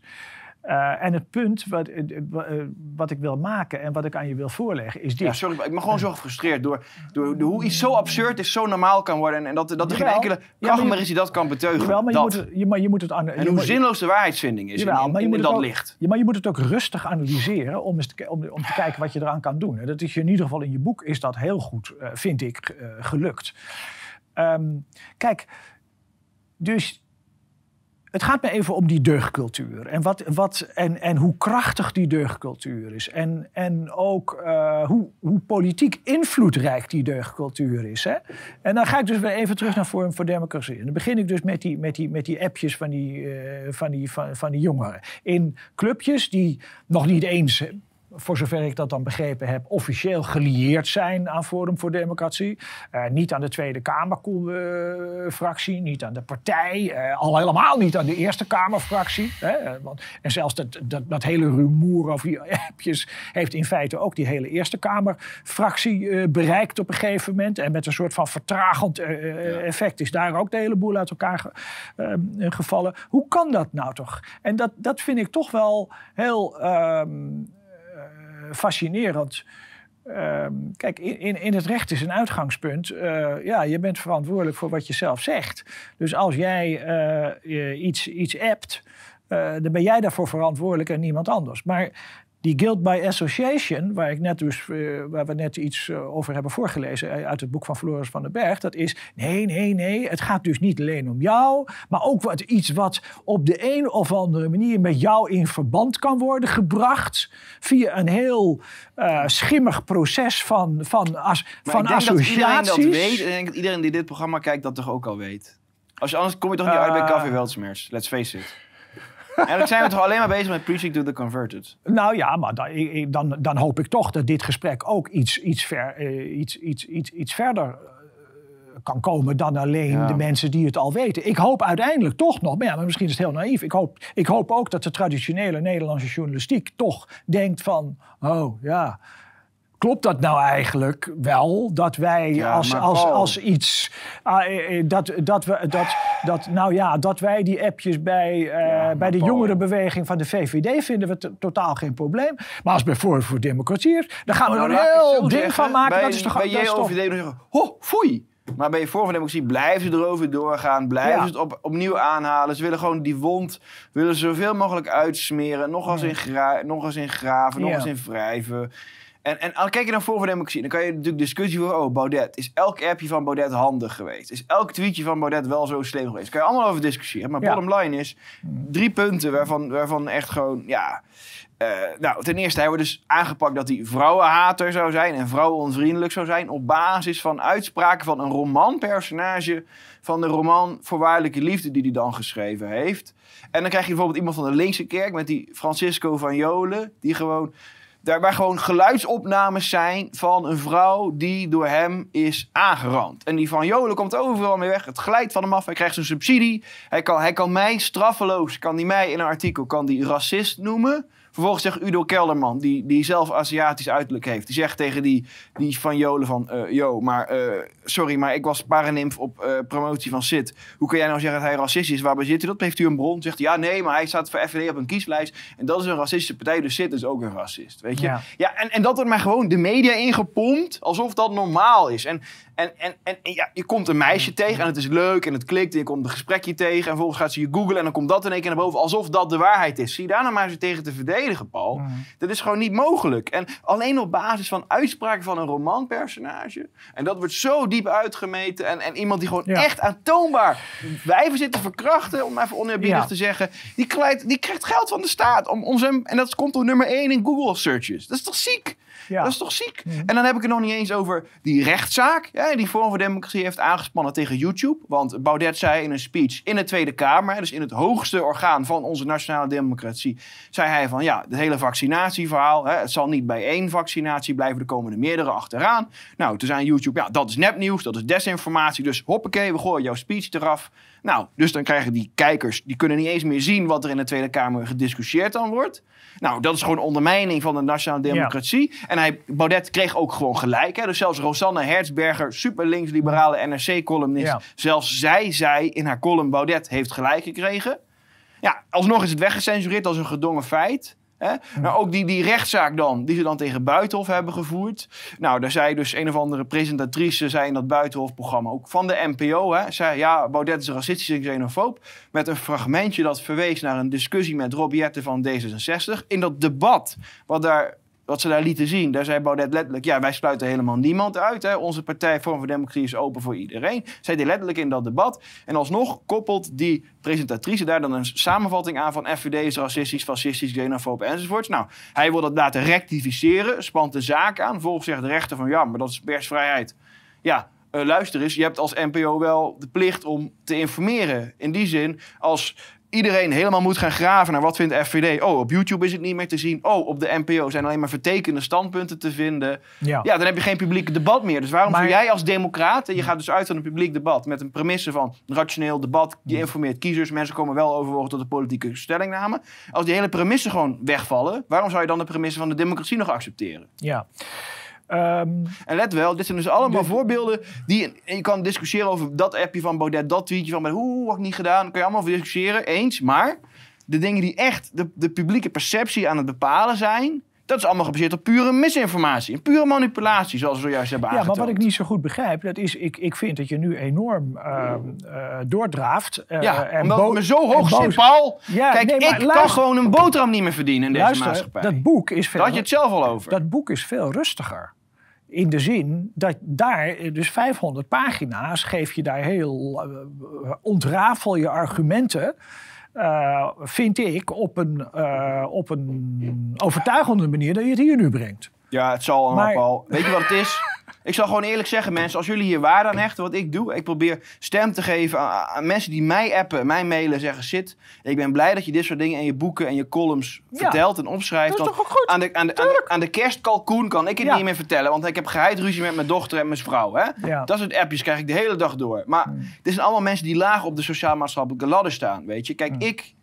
Uh, en het punt wat, uh, wat ik wil maken en wat ik aan je wil voorleggen is dit. Ja, sorry, ik ben gewoon zo gefrustreerd door, door, door, hoe iets zo absurd is, zo normaal kan worden. En, en dat, dat er geen enkele kracht meer is die dat kan beteugen. Jawel, maar, dat. Je moet, je, maar je moet het en hoe zinloos de waarheidsvinding is jawel, in, dat ook, licht. Ja, maar je moet het ook rustig analyseren om, eens te, om, om te kijken wat je eraan kan doen. En dat is je in ieder geval in je boek is dat heel goed, uh, vind ik, gelukt. Um, kijk, dus het gaat me even om die deugdcultuur. En, wat, wat, en, en hoe krachtig die deugdcultuur is. En, en ook uh, hoe, hoe politiek invloedrijk die deugdcultuur is. Hè? En dan ga ik dus weer even terug naar Forum voor Democratie. En dan begin ik dus met die, met die, met die appjes van die, uh, van, die, van, van die jongeren. In clubjes die nog niet eens voor zover ik dat dan begrepen heb, officieel gelieerd zijn aan Forum voor Democratie. Uh, niet aan de Tweede Kamerfractie, uh, niet aan de partij, uh, al helemaal niet aan de Eerste Kamerfractie. Hè, want, en zelfs dat, dat, dat, hele rumoer over die appjes heeft in feite ook die hele Eerste Kamerfractie bereikt op een gegeven moment. En met een soort van vertragend effect is daar ook de hele boel uit elkaar ge, gevallen. Hoe kan dat nou toch? En dat, dat vind ik toch wel heel. Um, fascinerend. Uh, kijk, in, in het recht is een uitgangspunt. Uh, ja, je bent verantwoordelijk voor wat je zelf zegt. Dus als jij uh, iets, iets appt, uh, dan ben jij daarvoor verantwoordelijk en niemand anders. Maar die guilt by association, waar, ik net dus, uh, waar we net iets uh, over hebben voorgelezen uit het boek van Floris van den Berg, dat is nee, nee, nee, het gaat dus niet alleen om jou, maar ook wat, iets wat op de een of andere manier met jou in verband kan worden gebracht via een heel uh, schimmig proces van, van, as, maar van ik denk associaties. Dat iedereen dat weet en ik denk dat iedereen die dit programma kijkt dat toch ook al weet. Als je, anders kom je toch niet uit bij Café Weltsmers, let's face it. Eigenlijk zijn we toch alleen maar bezig met preaching to the converted? Nou ja, maar dan, dan, dan hoop ik toch dat dit gesprek ook iets, iets, ver, uh, iets, iets, iets, iets verder uh, kan komen dan alleen ja. de mensen die het al weten. Ik hoop uiteindelijk toch nog, maar, ja, maar misschien is het heel naïef. Ik hoop, ik hoop ook dat de traditionele Nederlandse journalistiek toch denkt van, oh ja klopt dat nou eigenlijk wel? Dat wij ja, als, als, als iets. Uh, dat, dat, we, dat, dat, nou ja, dat wij die appjes bij, uh, ja, bij de Paul. jongerenbeweging van de VVD vinden we totaal geen probleem. Maar als bij Forum voor Democratie is, dan gaan we nou, er een heel ding zeggen, van maken. Bij, dat is toch bij. JOVD nog zeggen: ho, foei. Maar bij Forum voor Democratie blijven ze erover doorgaan. Blijven ja. ze het op, opnieuw aanhalen. Ze willen gewoon die wond willen ze zoveel mogelijk uitsmeren. Nog eens in, gra nog eens in graven, nog eens in wrijven. En, en al kijk je naar voor voor democratie, dan kan je natuurlijk discussie voeren. Oh, Baudet. Is elk appje van Baudet handig geweest? Is elk tweetje van Baudet wel zo slim geweest? Daar kan je allemaal over discussiëren. Maar ja. bottom line is, drie punten waarvan, waarvan echt gewoon, ja... Uh, nou, ten eerste, hij wordt dus aangepakt dat hij vrouwenhater zou zijn en vrouwenonvriendelijk zou zijn. Op basis van uitspraken van een romanpersonage van de roman Voorwaardelijke Liefde, die hij dan geschreven heeft. En dan krijg je bijvoorbeeld iemand van de linkse kerk met die Francisco van Jolen, die gewoon daarbij gewoon geluidsopnames zijn van een vrouw die door hem is aangerand. En die van Jolen komt overal mee weg. Het glijdt van hem af. Hij krijgt zijn subsidie. Hij kan, hij kan mij straffeloos, kan die mij in een artikel, kan die racist noemen. Vervolgens zegt Udo Kelderman, die, die zelf Aziatisch uiterlijk heeft. Die zegt tegen die, die van Jolen van... Uh, yo, maar uh, sorry, maar ik was paranimf op uh, promotie van SIT. Hoe kun jij nou zeggen dat hij racist is? Waar bezit u dat? Heeft u een bron? Zegt hij, ja, nee, maar hij staat voor FVD op een kieslijst. En dat is een racistische partij, dus SIT is ook een racist. Weet je? Ja, ja en, en dat wordt maar gewoon de media ingepompt. Alsof dat normaal is. En, en, en, en ja, je komt een meisje tegen en het is leuk en het klikt. En je komt een gesprekje tegen. En vervolgens gaat ze je googlen en dan komt dat in één keer naar boven. Alsof dat de waarheid is. Zie je daar nou maar eens tegen te verdedigen, Paul. Mm. Dat is gewoon niet mogelijk. En alleen op basis van uitspraken van een romanpersonage. En dat wordt zo diep uitgemeten. En, en iemand die gewoon ja. echt aantoonbaar wijven zit te verkrachten. Om even oneerbiedig ja. te zeggen. Die krijgt, die krijgt geld van de staat. Om, om zijn, en dat komt op nummer 1 in Google searches. Dat is toch ziek? Ja. Dat is toch ziek? Mm. En dan heb ik het nog niet eens over die rechtszaak. Ja, die Forum voor Democratie heeft aangespannen tegen YouTube. Want Baudet zei in een speech in de Tweede Kamer, dus in het hoogste orgaan van onze nationale democratie, zei hij van ja, het hele vaccinatieverhaal, hè, het zal niet bij één vaccinatie blijven, er komen er meerdere achteraan. Nou, toen zei YouTube, ja, dat is nepnieuws, dat is desinformatie, dus hoppakee, we gooien jouw speech eraf. Nou, dus dan krijgen die kijkers, die kunnen niet eens meer zien wat er in de Tweede Kamer gediscussieerd dan wordt. Nou, dat is gewoon ondermijning van de nationale democratie. Ja. En hij, Baudet kreeg ook gewoon gelijk. Hè? Dus zelfs Rosanne Hertzberger, super links-liberale NRC-columnist, ja. zelfs zij zei in haar column Baudet heeft gelijk gekregen. Ja, alsnog is het weggecensureerd als een gedongen feit. Hè? Nou, ook die, die rechtszaak dan, die ze dan tegen Buitenhof hebben gevoerd. Nou, daar zei dus een of andere presentatrice zei in dat Buitenhof-programma, ook van de NPO, hè, zei ja, Baudet is racistisch en xenofoob. Met een fragmentje dat verwees naar een discussie met Rob van D66. In dat debat, wat daar wat ze daar lieten zien, daar zei Baudet letterlijk... ja, wij sluiten helemaal niemand uit. Hè. Onze partij Vorm voor Democratie is open voor iedereen. Zij deed letterlijk in dat debat. En alsnog koppelt die presentatrice daar dan een samenvatting aan... van FVD is racistisch, fascistisch, xenofoob enzovoorts. Nou, hij wil dat laten rectificeren, spant de zaak aan. Volgens zegt de rechter van ja, maar dat is persvrijheid. Ja, uh, luister eens, je hebt als NPO wel de plicht om te informeren. In die zin, als iedereen helemaal moet gaan graven naar wat vindt FVD. Oh, op YouTube is het niet meer te zien. Oh, op de NPO zijn alleen maar vertekende standpunten te vinden. Ja, ja dan heb je geen publiek debat meer. Dus waarom zou jij als democraat... je gaat dus uit van een publiek debat met een premisse van rationeel debat. Je informeert kiezers. Mensen komen wel overwogen tot de politieke stellingname. Als die hele premissen gewoon wegvallen... waarom zou je dan de premisse van de democratie nog accepteren? Ja. Um, en let wel, dit zijn dus allemaal voorbeelden die je kan discussiëren over dat appje van Baudet, dat tweetje van hoe had ik niet gedaan, kan je allemaal over discussiëren, eens. Maar de dingen die echt de, de publieke perceptie aan het bepalen zijn, dat is allemaal gebaseerd op pure misinformatie. En pure manipulatie, zoals we zojuist hebben aangetoond. Ja, maar wat ik niet zo goed begrijp, dat is... Ik, ik vind dat je nu enorm uh, uh, doordraaft. Uh, ja, en omdat me zo hoog zit, Paul. Ja, Kijk, ik kan gewoon een boterham niet meer verdienen in deze luister, maatschappij. dat boek is veel... Daar had je het zelf al over. Dat boek is veel rustiger. In de zin dat daar, dus 500 pagina's, geef je daar heel, uh, ontrafel je argumenten. Uh, vind ik op een, uh, op een overtuigende manier dat je het hier nu brengt. Ja, het zal allemaal. Maar... Weet je wat het is? Ik zal gewoon eerlijk zeggen, mensen, als jullie hier waarde aan hechten, wat ik doe, ik probeer stem te geven aan, mensen die mij appen, mij mailen, zeggen: Zit, ik ben blij dat je dit soort dingen in je boeken en je columns vertelt en opschrijft. Dat is toch goed? Aan de, aan, de, aan, de, kerstkalkoen kan ik het niet meer vertellen, want ik heb geheid ruzie met mijn dochter en mijn vrouw. Hè? Dat soort appjes krijg ik de hele dag door. Maar mm. dit zijn allemaal mensen die laag op de sociaal-maatschappelijke ladder staan. Weet je, kijk, mm. ik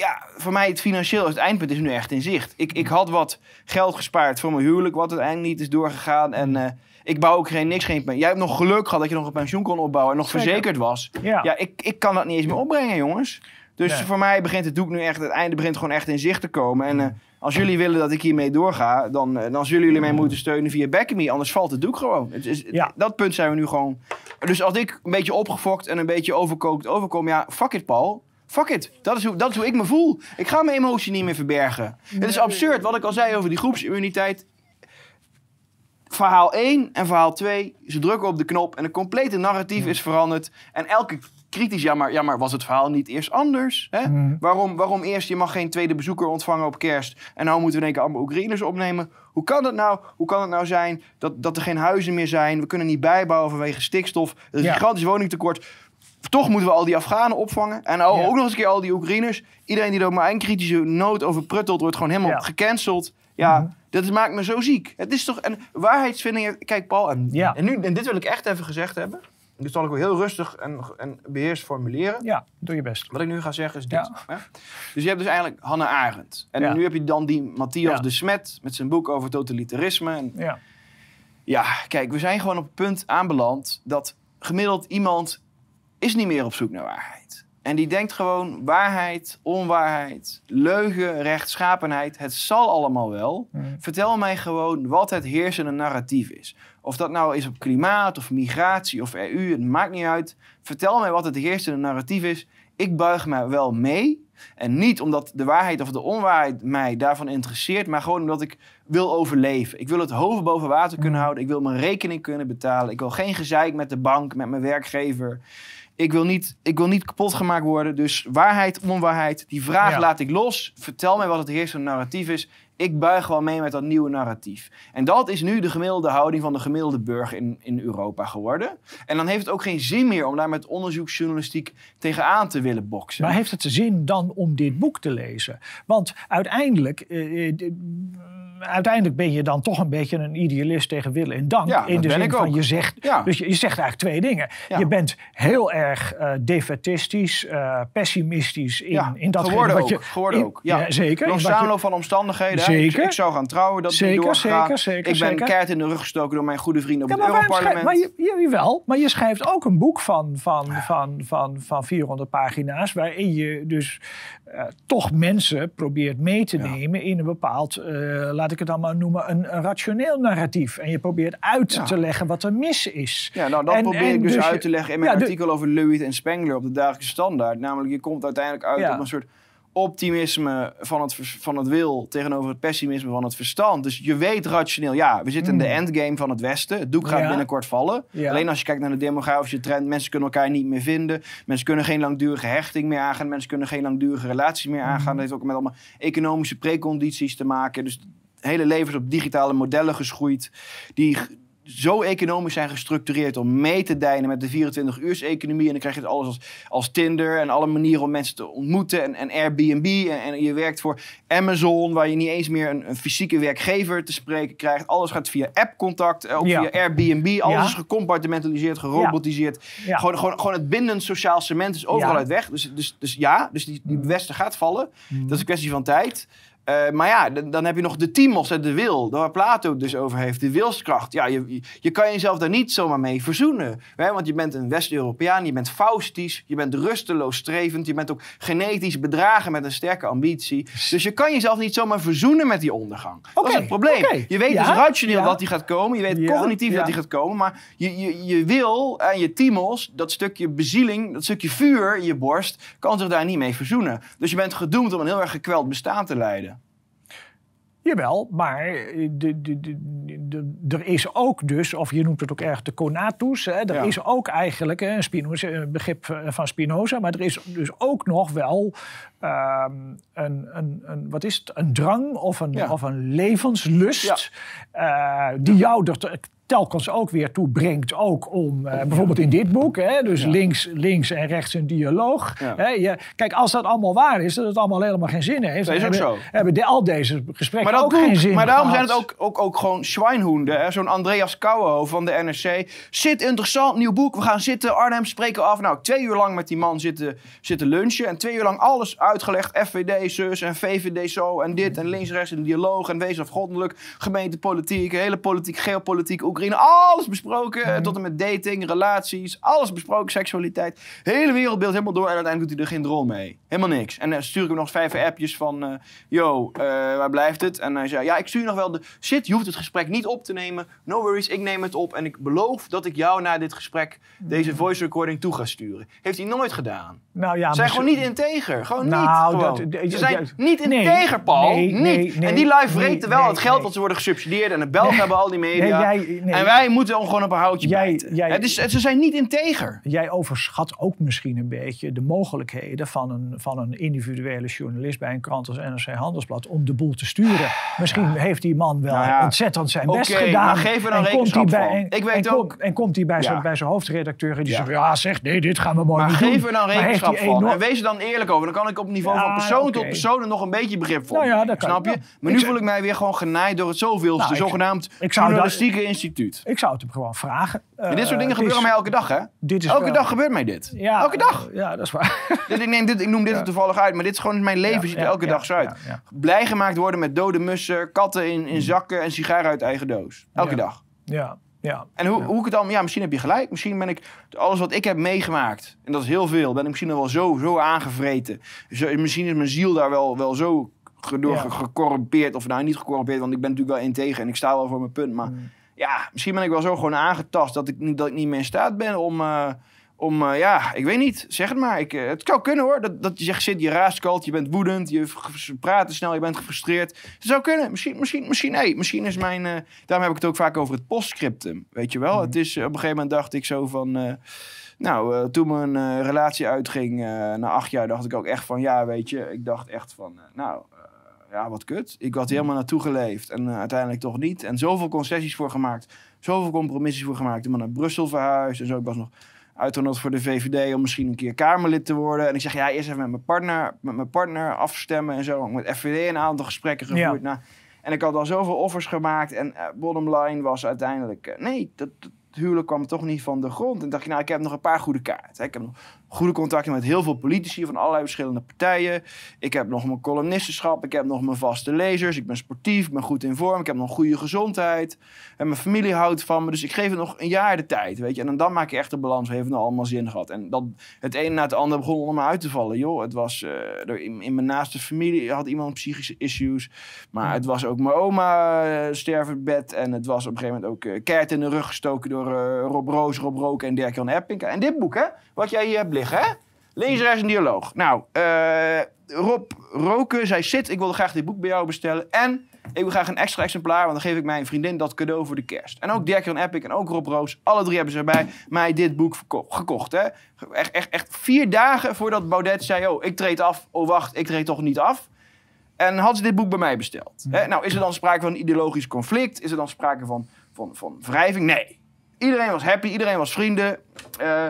ja, voor mij het financieel, het eindpunt is nu echt in zicht. Ik, ik had wat geld gespaard voor mijn huwelijk, wat uiteindelijk niet is doorgegaan. En uh, ik bouw ook geen niks. Geen, jij hebt nog geluk gehad dat je nog een pensioen kon opbouwen en nog verzekerd was. Ja, ja ik, ik kan dat niet eens meer opbrengen, jongens. Dus voor mij begint het doek nu echt, het einde begint gewoon echt in zicht te komen. En uh, als jullie willen dat ik hiermee doorga, dan, uh, dan zullen jullie mij moeten steunen via Backme. Anders valt het doek gewoon. Het is, ja. Dat punt zijn we nu gewoon. Dus als ik een beetje opgefokt en een beetje overkookt overkom, ja, fuck it, Paul. Fuck it. Dat is, hoe, dat is hoe ik me voel. Ik ga mijn emotie niet meer verbergen. Het is absurd wat ik al zei over die groepsimmuniteit verhaal 1 en verhaal 2, ze drukken op de knop en het complete narratief is veranderd. En elke kritisch, ja maar, ja, maar was het verhaal niet eerst anders? Hè? Mm. Waarom, waarom eerst, je mag geen tweede bezoeker ontvangen op kerst en nou moeten we in één keer allemaal Oekraïners opnemen? Hoe kan het nou, hoe kan het nou zijn dat, dat er geen huizen meer zijn? We kunnen niet bijbouwen vanwege stikstof. Er is een gigantisch woningtekort. Toch moeten we al die Afghanen opvangen. En ook nog eens een keer al die Oekraïners. Iedereen die er maar een kritische noot over pruttelt, wordt gewoon helemaal gecanceld. Ja, mhm. dat maakt me zo ziek. Het is toch een waarheidsvinding. Kijk, Paul, en, ja. en, nu, en dit wil ik echt even gezegd hebben. Dit zal ik ook heel rustig en, en beheerst formuleren. Ja, doe je best. Wat ik nu ga zeggen is dit. Hè? Dus je hebt dus eigenlijk Hannah Arendt. En nu heb je dan die Matthias de Smet met zijn boek over totalitarisme. En ja. ja, kijk, we zijn gewoon op het punt aanbeland dat gemiddeld iemand is niet meer op zoek naar waarheid. En die denkt gewoon waarheid, onwaarheid, leugen, rechtschapenheid. Het zal allemaal wel. Hmm. Vertel mij gewoon wat het heersende narratief is. Of dat nou is op klimaat of migratie of EU, het maakt niet uit. Vertel mij wat het heersende narratief is. Ik buig mij wel mee. En niet omdat de waarheid of de onwaarheid mij daarvan interesseert, maar gewoon omdat ik wil overleven. Ik wil het hoofd boven water kunnen hmm. houden. Ik wil mijn rekening kunnen betalen. Ik wil geen gezeik met de bank, met mijn werkgever. Ik wil, niet, ik wil niet kapot gemaakt worden. Dus waarheid, onwaarheid, die vraag laat ik los. Vertel mij wat het heersende narratief is. Ik buig wel mee met dat nieuwe narratief. En dat is nu de gemiddelde houding van de gemiddelde burger in, in Europa geworden. En dan heeft het ook geen zin meer om daar met onderzoeksjournalistiek tegenaan te willen boksen. Maar heeft het zin dan om dit boek te lezen? Want uiteindelijk. Eh, eh uiteindelijk ben je dan toch een beetje een idealist tegen willen en dank. Ja, in de zin van je zegt, ja. dus je, je, zegt eigenlijk twee dingen. Je bent heel erg uh, uh, pessimistisch in, in dat geworden wat ook, je geworden ook. Ja, zeker. Een samenloop van omstandigheden. Zeker. Ik, zou gaan trouwen, dat zeker, niet Zeker, zeker, ik ben keihard in de rug gestoken door mijn goede vrienden op het Europarlement. Maar je, je, wel, maar je schrijft ook een boek van, van, van, van, van 400 pagina's waarin je dus uh, toch mensen probeert mee te nemen in een bepaald, laat ik het dan maar noemen, een, een rationeel narratief. En je probeert uit te leggen wat er mis is. Ja, nou dat probeer ik dus, dus uit te leggen in mijn artikel over Lewitt en Spengler op de dagelijkse standaard. Namelijk, je komt uiteindelijk uit op een soort optimisme van het, van het wil tegenover het pessimisme van het verstand. Dus je weet rationeel, ja, we zitten in de hmm. endgame van het Westen. Het doek gaat binnenkort vallen. Alleen als je kijkt naar de demografische trend, mensen kunnen elkaar niet meer vinden. Mensen kunnen geen langdurige hechting meer aangaan. Mensen kunnen geen langdurige relaties meer aangaan. Hmm. Dat heeft ook met allemaal economische precondities te maken. Dus hele levens op digitale modellen geschoeid. Die zo economisch zijn gestructureerd om mee te dijnen met de 24-uurs-economie. En dan krijg je het alles als, als Tinder en alle manieren om mensen te ontmoeten. En, en Airbnb. En, en, je werkt voor Amazon, waar je niet eens meer een, een fysieke werkgever te spreken krijgt. Alles gaat via app-contact, ook via Airbnb. Alles is gecompartimentaliseerd, gerobotiseerd. Gewoon, gewoon, gewoon het bindend sociaal cement is overal uit weg. Dus, dus, dus ja, dus die, die westen gaat vallen. Mm. Dat is een kwestie van tijd. Uh, maar ja, dan, heb je nog de timos, de wil, waar Plato het dus over heeft, de wilskracht. Ja, je, je kan jezelf daar niet zomaar mee verzoenen. Hè? Want je bent een West-Europeaan, je bent faustisch, je bent rusteloos strevend, je bent ook genetisch bedragen met een sterke ambitie. Dus je kan jezelf niet zomaar verzoenen met die ondergang. dat is het probleem. Je weet dus rationeel dat die gaat komen, je weet cognitief dat die gaat komen, maar je, je, je wil en je timos, dat stukje bezieling, dat stukje vuur in je borst, kan zich daar niet mee verzoenen. Dus je bent gedoemd om een heel erg gekweld bestaan te leiden. Jawel, maar de, de, de, er is ook dus, of je noemt het ook erg de conatus, hè, er is ook eigenlijk een, Spinoza, een begrip van Spinoza, maar er is dus ook nog wel um, een, een, een, wat is het, een drang of een, of een levenslust uh, die jou er telkens ook weer toe brengt. Ook om, uh, bijvoorbeeld in dit boek, hè, dus links, links en rechts een dialoog. Hè, je, kijk, als dat allemaal waar is, dat het allemaal helemaal geen zin heeft. Dat is ook hebben, zo. Hebben de, al deze gesprekken maar ook geen zin Maar daarom zijn het ook, ook, ook gewoon Schweinhoenden. Zo'n Andreas Kouwenhoofd van de NRC. Zit interessant, nieuw boek. We gaan zitten, Arnhem spreken af. Nou, twee uur lang met die man zitten, zitten lunchen. En twee uur lang alles uitgelegd. FVD, zus en VVD zo. En dit en links, rechts een dialoog. En wees afgrondelijk. Gemeentepolitiek, hele politiek, geopolitiek, ook alles besproken. Mhm. Tot en met dating, relaties. Alles besproken. Seksualiteit. Hele wereldbeeld helemaal door. En uiteindelijk doet hij er geen rol mee. Helemaal niks. En dan stuur ik hem nog vijf appjes van... Uh, yo, uh, waar blijft het? En hij zei... Ja, ik stuur nog wel de... Zit, je hoeft het gesprek niet op te nemen. No worries, ik neem het op. En ik beloof dat ik jou na dit gesprek... deze mhm. voice recording toe ga sturen. Heeft hij nooit gedaan. Nou ja, Ze zijn gewoon niet integer. Gewoon nou, niet. Gewoon. Dat, ze zijn niet integer, nee, Paul. Nee, niet. Nee, en die live vreten wel het geld dat ze worden gesubsidieerd. En de Belgen hebben al die media. Jij, en wij moeten gewoon op een houtje jij, jij, het is, Ze zijn niet integer. Jij overschat ook misschien een beetje de mogelijkheden van een, van een individuele journalist bij een krant als NRC Handelsblad om de boel te sturen. Misschien heeft die man wel nou ontzettend zijn best gedaan. Maar geef er dan en komt hij bij, en, Ik weet en, ook. en komt hij bij, zijn, bij zijn hoofdredacteur en die zegt: Ja, zeg nee, dit gaan we mooi maar niet doen. Geef er dan rekenschap van. En wees er dan eerlijk over. Dan kan ik op niveau van persoon tot persoon nog een beetje begrip voor. Nou snap je? Maar nu voel ik mij weer gewoon genaaid door het zoveelste, nou, zogenaamd journalistieke instituut. Ik zou het hem gewoon vragen. dit soort dingen gebeuren mij elke dag, hè? Dit is elke dag gebeurt mij dit. elke dag. Ja, dat is waar. ik, neem dit, ik noem dit toevallig uit, maar dit is gewoon mijn leven, ziet er elke dag zo uit. Blij gemaakt worden met dode mussen, katten in, in mm. zakken en sigaren uit eigen doos. Elke dag. Ja. Ja, en hoe, hoe ik het dan, ja, misschien heb je gelijk. Misschien ben ik alles wat ik heb meegemaakt, en dat is heel veel, ben ik misschien wel zo, zo aangevreten. Zo, misschien is mijn ziel daar wel, wel zo door gecorrumpeerd, of nou niet gecorrumpeerd, want ik ben natuurlijk wel integer en ik sta wel voor mijn punt. Maar mm. Ja, misschien ben ik wel zo gewoon aangetast dat ik, dat ik niet meer in staat ben om. Uh, om, uh, ja, ik weet niet, zeg het maar. Ik, uh, het kan kunnen hoor, dat, dat je zegt, zit, je raaskalt, je bent woedend, je praat te snel, je bent gefrustreerd. Het zou kunnen, misschien, misschien, misschien, nee, misschien is mijn, daarom heb ik het ook vaak over het postscriptum, weet je wel. Mm. Het is, op een gegeven moment dacht ik zo van, nou, toen mijn relatie uitging, na acht jaar, dacht ik ook echt van, ja, weet je, ik dacht echt van, nou, ja, wat kut. Ik had helemaal naartoe geleefd en uiteindelijk toch niet. En zoveel concessies voor gemaakt, zoveel compromissies voor gemaakt. Ik ben naar Brussel verhuisd en zo. Ik was nog uitgenodigd voor de VVD om misschien een keer Kamerlid te worden. En ik zeg, ja, eerst even met mijn partner, met mijn partner afstemmen en zo. Met FVD een aantal gesprekken gevoerd. Nou, En ik had al zoveel offers gemaakt. En uh, bottom line was uiteindelijk... nee, dat, dat, huwelijk kwam toch niet van de grond. En dacht je, nou, ik heb nog een paar goede kaarten. Ik heb nog goede contacten met heel veel politici van allerlei verschillende partijen. Ik heb nog mijn columnistenschap, ik heb nog mijn vaste lezers. Ik ben sportief, ik ben goed in vorm, ik heb nog goede gezondheid. En mijn familie houdt van me, dus ik geef het nog een jaar de tijd, weet je. En dan maak je echt de balans, we hebben het allemaal zin gehad. En dat, het ene na het andere begon allemaal uit te vallen, joh. Het was, uh, in, in, mijn naaste familie had iemand psychische issues. Maar het was ook mijn oma uh, stervend bed. En het was op een gegeven moment ook uh, keert in de rug gestoken door Rob Roos, Rob Roken en Dirk-Jan Epping. En dit boek, hè, wat jij hier hebt liggen, hè. Lezeres en dialoog. Nou, uh, Rob Roken zei: Zit, ik wilde graag dit boek bij jou bestellen. En ik wil graag een extra exemplaar, want dan geef ik mijn vriendin dat cadeau voor de kerst. En ook Dirk en Epic en ook Rob Roos, alle drie hebben ze bij mij dit boek gekocht. Hè? Echt, echt, echt vier dagen voordat Baudet zei: Oh, ik treed af. Oh, wacht, ik treed toch niet af. En hadden ze dit boek bij mij besteld. Hè? Nou, is er dan sprake van een ideologisch conflict? Is er dan sprake van, van, van wrijving? Nee. Iedereen was happy, iedereen was vrienden. Uh,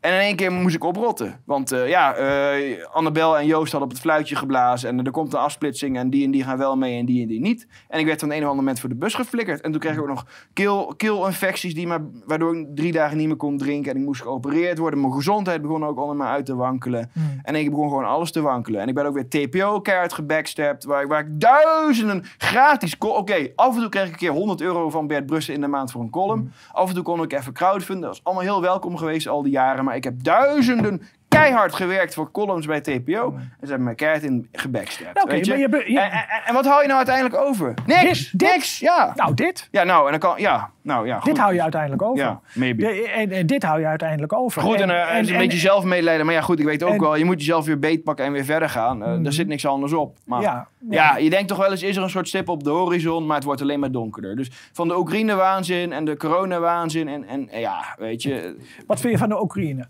en in één keer moest ik oprotten. Want uh, ja, uh, Annabel en Joost hadden op het fluitje geblazen. En er komt een afsplitsing en die en die gaan wel mee en die en die niet. En ik werd van een of ander moment voor de bus geflikkerd. En toen kreeg ik ook nog keel, keelinfecties, die maar, waardoor ik drie dagen niet meer kon drinken. En ik moest geopereerd worden. Mijn gezondheid begon ook allemaal uit te wankelen. Mm. En ik begon gewoon alles te wankelen. En ik ben ook weer TPO-kaart gebackstapt. Waar, waar ik duizenden gratis... Oké, af en toe kreeg ik een keer 100 euro van Bert Brussen in de maand voor een column. Mm. Af en toe kon ik even crowdfunden. Dat was allemaal heel welkom geweest al die jaren. Maar ik heb duizenden keihard gewerkt voor columns bij TPO. En ze hebben me keihard in gebackstabbed. Oké, maar je, je... En, en, en, wat hou je nou uiteindelijk over? Niks, dit, niks, ja. Nou, dit. Ja, nou, en dan kan, ja, nou, ja, goed. Dit hou je uiteindelijk over. Ja, maybe. En, en, dit hou je uiteindelijk over. Goed, en, en, een beetje zelf medelijden. Maar ja, goed, ik weet ook wel, je moet jezelf weer beetpakken en weer verder gaan. Uh, Daar zit niks anders op. Maar ja, ja. je denkt toch wel eens, is er een soort stip op de horizon, maar het wordt alleen maar donkerder. Dus van de Oekraïne-waanzin en de corona-waanzin en, en ja, weet je... Wat vind je van de Oekraïne?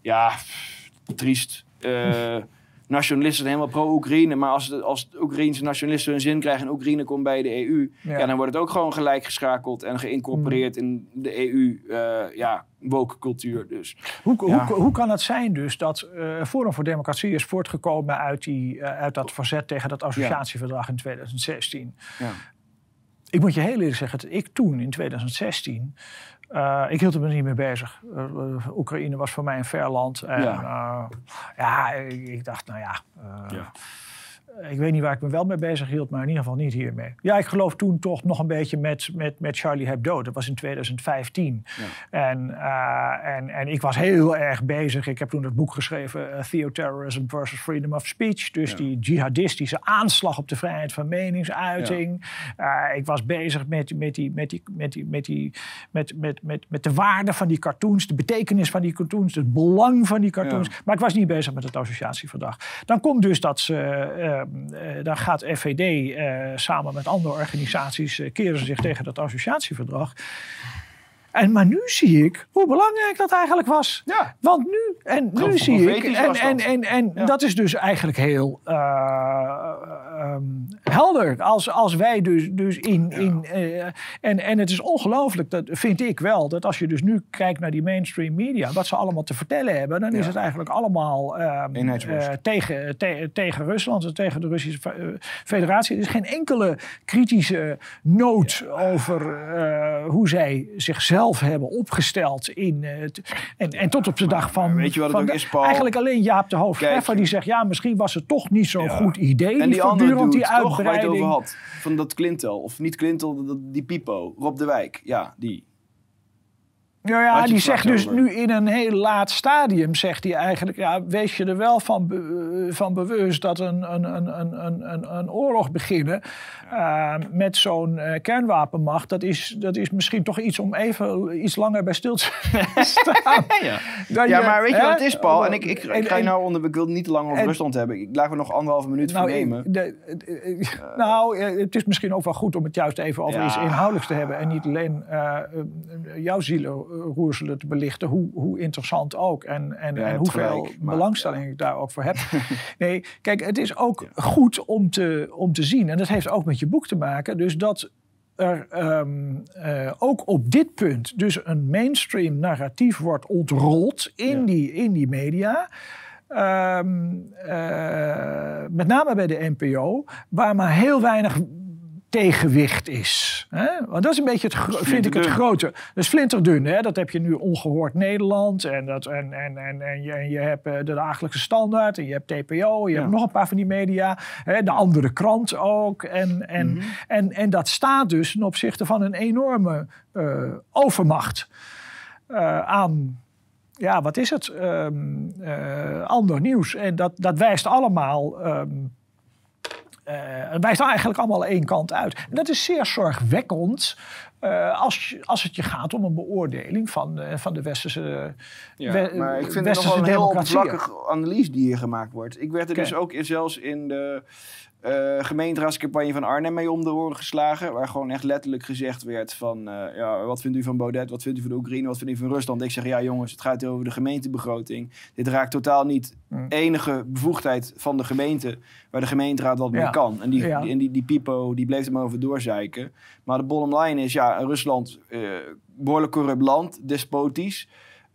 Ja, triest. Uh, nationalisten zijn helemaal pro-Oekraïne. Maar als de, als de Oekraïnse nationalisten hun zin krijgen en Oekraïne komt bij de EU, ja. dan wordt het ook gewoon gelijk geschakeld en geïncorporeerd mm. in de EU. Uh, eh, ja, woke cultuur. Dus, hoe, hoe, hoe, kan het zijn dus dat uh, Forum voor Democratie is voortgekomen uit, die, uit dat verzet tegen dat associatieverdrag in 2016? Ja. Ik moet je heel eerlijk zeggen dat ik toen in 2016 uh, ik hield er me niet mee bezig. Uh, Oekraïne was voor mij een ver land. En, ja, uh, ja ik, ik, dacht, nou ja, ja ik weet niet waar ik me wel mee bezig hield, maar in ieder geval niet hiermee. Ja, ik geloof toen toch nog een beetje met, met, met Charlie Hebdo. Dat was in 2015. Ja. En, uh, en, en ik was heel erg bezig. Ik heb toen het boek geschreven, uh, Theoterrorism versus Freedom of Speech. Dus die jihadistische aanslag op de vrijheid van meningsuiting. Ja. Uh, ik was bezig met, met, die, met, die, met, die, met, die, met, met, met, met de waarde van die cartoons, de betekenis van die cartoons, het belang van die cartoons. Maar ik was niet bezig met het associatieverdrag. Dan komt dus dat ze daar gaat FVD uh, eh, samen met andere organisaties uh, keren ze zich tegen dat associatieverdrag. En, maar nu zie ik hoe belangrijk dat eigenlijk was. Ja. Want nu, en nu zie ik, en, en, en, en dat is dus eigenlijk heel uh, um, helder. Als, als wij dus, dus in. in uh, en, en het is ongelooflijk, dat vind ik wel, dat als je dus nu kijkt naar die mainstream media, wat ze allemaal te vertellen hebben, dan is het eigenlijk allemaal um, uh, tegen, te, tegen Rusland, tegen de Russische Federatie. Er is geen enkele kritische noot over hoe zij zichzelf hebben opgesteld. In, en, en tot op de dag van. Weet je wat het ook is, Paul? Eigenlijk alleen Jaap de Hoofd die zegt: ja, misschien was het toch niet zo'n goed idee. En die, andere dude, die uitbreiding. Toch, waar je het over had. Van dat Clintel, of niet Clintel, die Pipo, Rob de Wijk. Ja, die. Ja, ja die zegt dus nu in een heel laat stadium, zegt hij eigenlijk, ja, wees je er wel van, van bewust dat een, een, een, een, een, een oorlog beginnen uh, met zo'n uh, kernwapenmacht, dat is, dat is misschien toch iets om even iets langer bij stil te staan. ja. ja, maar weet je wat het is, Paul? En ik, ik, ik ga je nou onder, ik wil niet te lang over Rusland hebben. Ik laat me nog anderhalve minuut nou, uh, nou, het is misschien ook wel goed om het juist even over iets inhoudelijks te hebben en niet alleen jouw zielen roerselen te belichten, hoe, hoe interessant ook. En, en, en hoeveel belangstelling ik daar ook voor heb. nee, kijk, het is ook goed om te, om te zien, en dat heeft ook met je boek te maken, dus dat er ehm, eh, ook op dit punt dus een mainstream narratief wordt ontrold in, die, in die media. Um, uh, met name bij de NPO, waar maar heel weinig tegenwicht is. Hè? Want dat is een beetje, het, vind ik, het grote. Dus flinterdun, hè? dat heb je nu ongehoord Nederland. En, dat, en, en, en, en, je, en je hebt eh, de dagelijkse standaard. En je hebt TPO. Je hebt nog een paar van die media. Hè? De andere krant ook. En, en, mm en, en dat staat dus ten opzichte van een enorme uh, overmacht uh, aan ja, wat is het? Um, uh, ander nieuws. En dat, dat wijst allemaal um, uh, het wijst eigenlijk allemaal één kant uit. En dat is zeer zorgwekkend uh, als, als het je gaat om een beoordeling van, uh, van de westerse Ja, we, maar ik vind het nog wel een heel oppervlakkige analyse die hier gemaakt wordt. Ik werd er dus ook zelfs in de uh, gemeenteraadscampagne van Arnhem mee om de oren geslagen. Waar gewoon echt letterlijk gezegd werd van... Uh, ja, wat vindt u van Baudet? Wat vindt u van de Oekraïne? Wat vindt u van Rusland? Ik zeg, ja jongens, het gaat hier over de gemeentebegroting. Dit raakt totaal niet mm. enige bevoegdheid van de gemeente... waar de gemeenteraad wat mee kan. En die, ja. die, die, die, Pipo, die bleef er maar over doorzeiken. Maar de bottom line is, ja, Rusland... Uh, behoorlijk corrupt land, despotisch...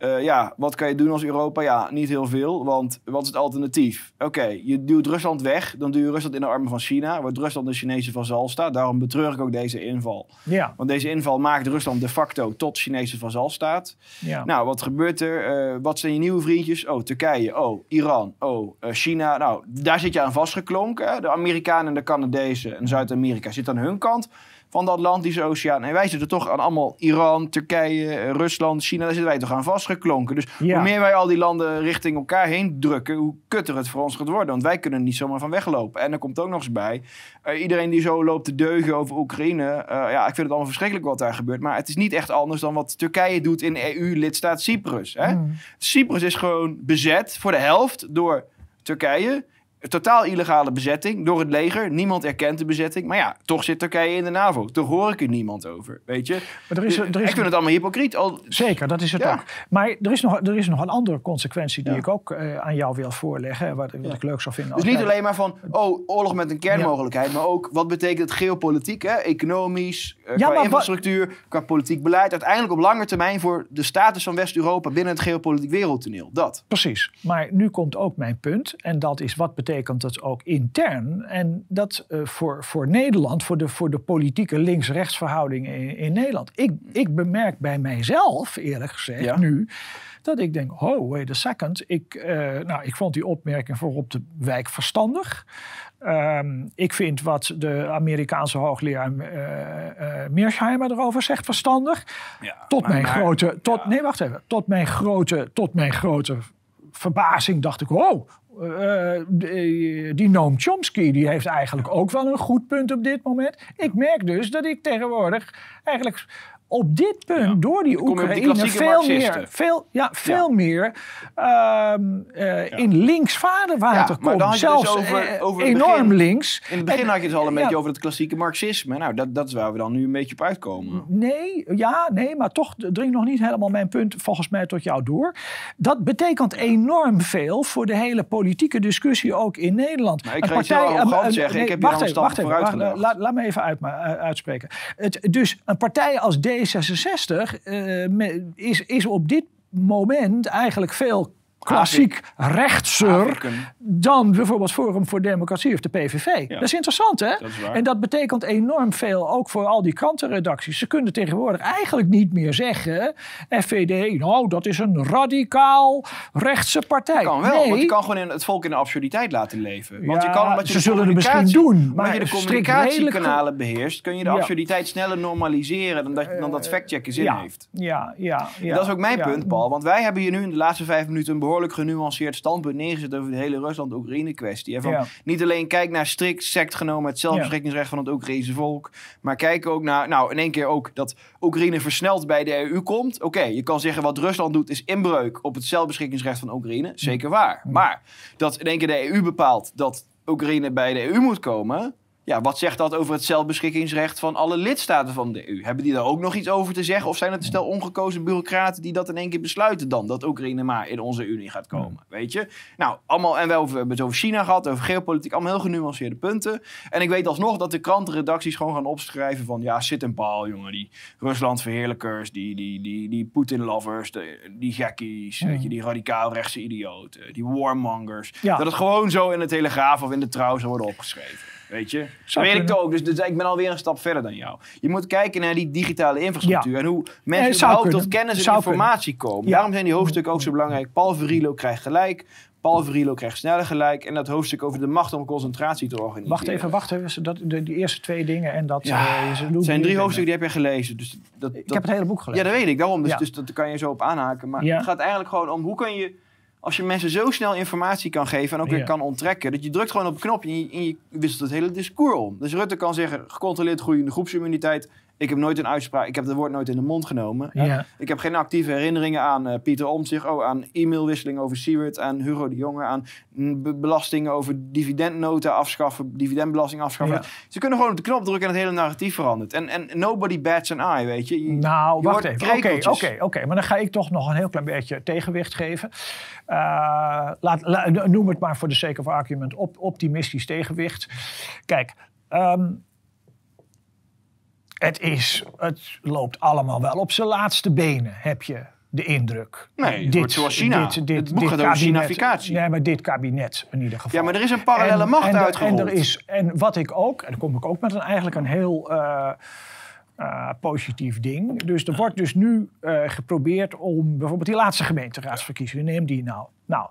Uh, ja, wat kan je doen als Europa? Ja, niet heel veel, want wat is het alternatief? Oké, je duwt Rusland weg, dan duw je Rusland in de armen van China, wordt Rusland de Chinese vazal staat. Daarom betreur ik ook deze inval. Ja. Want deze inval maakt Rusland de facto tot Chinese vazalstaat. Ja. Nou, wat gebeurt er? Uh, wat zijn je nieuwe vriendjes? Oh, Turkije, oh, Iran, oh, uh, China. Nou, daar zit je aan vastgeklonken. De Amerikanen en de Canadezen en Zuid-Amerika zitten aan hun kant van de Atlantische Oceaan. En wij zitten toch aan allemaal Iran, Turkije, Rusland, China. Daar zitten wij toch aan vastgeklonken. Dus hoe meer wij al die landen richting elkaar heen drukken, hoe kutter het voor ons gaat worden. Want wij kunnen er niet zomaar van weglopen. En er komt ook nog eens bij, uh, iedereen die zo loopt te deugen over Oekraïne. Uh, ja, ik vind het allemaal verschrikkelijk wat daar gebeurt. Maar het is niet echt anders dan wat Turkije doet in EU-lidstaat Cyprus. Hè? Mm. Cyprus is gewoon bezet voor de helft door Turkije totaal illegale bezetting door het leger. Niemand erkent de bezetting. Maar ja, toch zit Turkije in de NAVO. Toch hoor ik er niemand over, weet je. Maar er is, er is, ik vind het allemaal hypocriet. Al... Zeker, dat is het ook. Maar er is nog, er is nog een andere consequentie die ik ook uh, aan jou wil voorleggen. Wat, wat ik leuk zou vinden. Dus niet alleen maar van, oh, oorlog met een kernmogelijkheid. Maar ook, wat betekent het geopolitiek, hè? economisch, uh, qua infrastructuur, qua politiek beleid. Uiteindelijk op lange termijn voor de status van West-Europa binnen het geopolitiek wereldtoneel. Dat. Precies. Maar nu komt ook mijn punt. En dat is, wat betekent betekent dat ook intern. En dat uh, voor, voor Nederland, voor de, voor de politieke links-rechts verhouding in, in, Nederland. Ik, ik bemerk bij mijzelf, eerlijk gezegd, nu dat ik denk, oh, wait a second. Ik, uh, nou, ik vond die opmerking voor op de wijk verstandig. Um, ik vind wat de Amerikaanse hoogleraar uh, uh, Mearsheimer erover zegt verstandig. Ja, tot mijn grote, tot, ja. nee, wacht even. Tot mijn grote, tot mijn grote verbazing dacht ik, oh, uh, die Noam Chomsky die heeft eigenlijk ook wel een goed punt op dit moment. Ik merk dus dat ik tegenwoordig eigenlijk op dit punt door die Oekraïne veel meer, veel, ja, veel meer ehm, eh, in links vaderwater komt. Dan dus Zelfs over, eh, over enorm links. In het begin en, had je het al een beetje over het klassieke marxisme. Nou, dat, dat is waar we dan nu een beetje op uitkomen. Nee, ja, nee, maar toch dringt nog niet helemaal mijn punt volgens mij tot jou door. Dat betekent enorm veel voor de hele politieke discussie ook in Nederland. Maar ik ga partij, heel zeggen, ik heb hier al een stap vooruit Laat, laat me even uit, eh, uitspreken. Het, dus een partij als D66 D66 eh, is, is op dit moment eigenlijk veel klassiek rechtser dan bijvoorbeeld Forum voor Democratie of de PVV. Dat is interessant, hè? en dat betekent enorm veel ook voor al die krantenredacties. Ze kunnen tegenwoordig eigenlijk niet meer zeggen... FVD, nou, dat is een radicaal rechtse partij. kan wel, want je kan gewoon in het volk in de absurditeit laten leven. Want ja, je kan, ze zullen het misschien doen. Maar je de communicatiekanalen beheerst... kun je de absurditeit sneller normaliseren... dan dat, dan dat factchecken zin heeft. Ja, ja, ja. dat is ook mijn punt, Paul. Want wij hebben hier nu in de laatste vijf minuten... een behoorlijk genuanceerd standpunt neergezet... over de hele Rusland-Oekraïne-kwestie. Van Niet alleen kijk naar strikt sect genomen... het zelfbeschikkingsrecht van het Oekraïnse volk... maar kijk ook naar, nou, in één keer ook... dat Oekraïne versneld bij de EU komt. Oké, je kan zeggen wat Rusland doet... is inbreuk op het zelfbeschikkingsrecht van Oekraïne. Zeker waar. Maar dat in één keer de EU bepaalt... dat Oekraïne bij de EU moet komen Ja, wat zegt dat over het zelfbeschikkingsrecht van alle lidstaten van de EU? Hebben die daar ook nog iets over te zeggen? Of zijn het een stel ongekozen bureaucraten die dat in één keer besluiten dan? Dat Oekraïne maar in onze Unie gaat komen, weet je? Nou, allemaal, en we hebben het over China gehad, over geopolitiek, allemaal heel genuanceerde punten. En ik weet alsnog dat de krantenredacties gewoon gaan opschrijven van... ja, zit een paal, jongen, die Rusland-verheerlijkers, die, die, die, die Poetin-lovers, die gekkies, weet je, die radicaal-rechtse idioten, die warmongers. Dat het gewoon zo in de Telegraaf of in de Trouw zou worden opgeschreven. Weet je? Zo weet ik ook. Dus, dus, ik ben alweer een stap verder dan jou. Je moet kijken naar die digitale infrastructuur. En hoe mensen überhaupt tot kennis en informatie komen. Daarom zijn die hoofdstukken ook zo belangrijk. Paul Verilo krijgt gelijk. Paul Verilo krijgt sneller gelijk. En dat hoofdstuk over de macht om concentratie te organiseren. Wacht even, wacht even. Dat, de, die eerste twee dingen en dat... Ja, uh, het zijn drie hoofdstukken die heb je gelezen. Dus dat, ik heb het hele boek gelezen. Ja, dat weet ik. Daarom. Dus, dus dat kan je zo op aanhaken. Maar het gaat eigenlijk gewoon om hoe kun je als je mensen zo snel informatie kan geven en ook weer kan onttrekken, dat je drukt gewoon op een knopje en je, en je wisselt het hele discours om. Dus Rutte kan zeggen, gecontroleerd groeiende groepsimmuniteit, ik heb nooit een uitspraak, ik heb het woord nooit in de mond genomen. Ja. Ik heb geen actieve herinneringen aan uh, Pieter Omtzigt, oh, aan e-mailwisseling over Siewert, aan Hugo de Jonge, aan belastingen over dividendnota afschaffen, dividendbelasting afschaffen. Ze kunnen gewoon op de knop drukken en het hele narratief verandert. En, en nobody bats an eye, weet je. je nou, wacht even. Oké, oké, oké. Maar dan ga ik toch nog een heel klein beetje tegenwicht geven. Uh, laat, noem het maar voor de sake of argument op, optimistisch tegenwicht. Kijk, um, het, is, het loopt allemaal wel op zijn laatste benen, heb je de indruk. Nee, dit, zoals China. Dit, dit, het boek gaat over Chinaficatie. Nee, maar dit kabinet in ieder geval. Ja, maar er is een parallele macht en, uitgerold. En, er is, en wat ik ook, en dan kom ik ook met een, eigenlijk een heel uh, uh, positief ding. Dus er wordt dus nu uh, geprobeerd om bijvoorbeeld die laatste gemeenteraadsverkiezingen, neem die nou. Nou,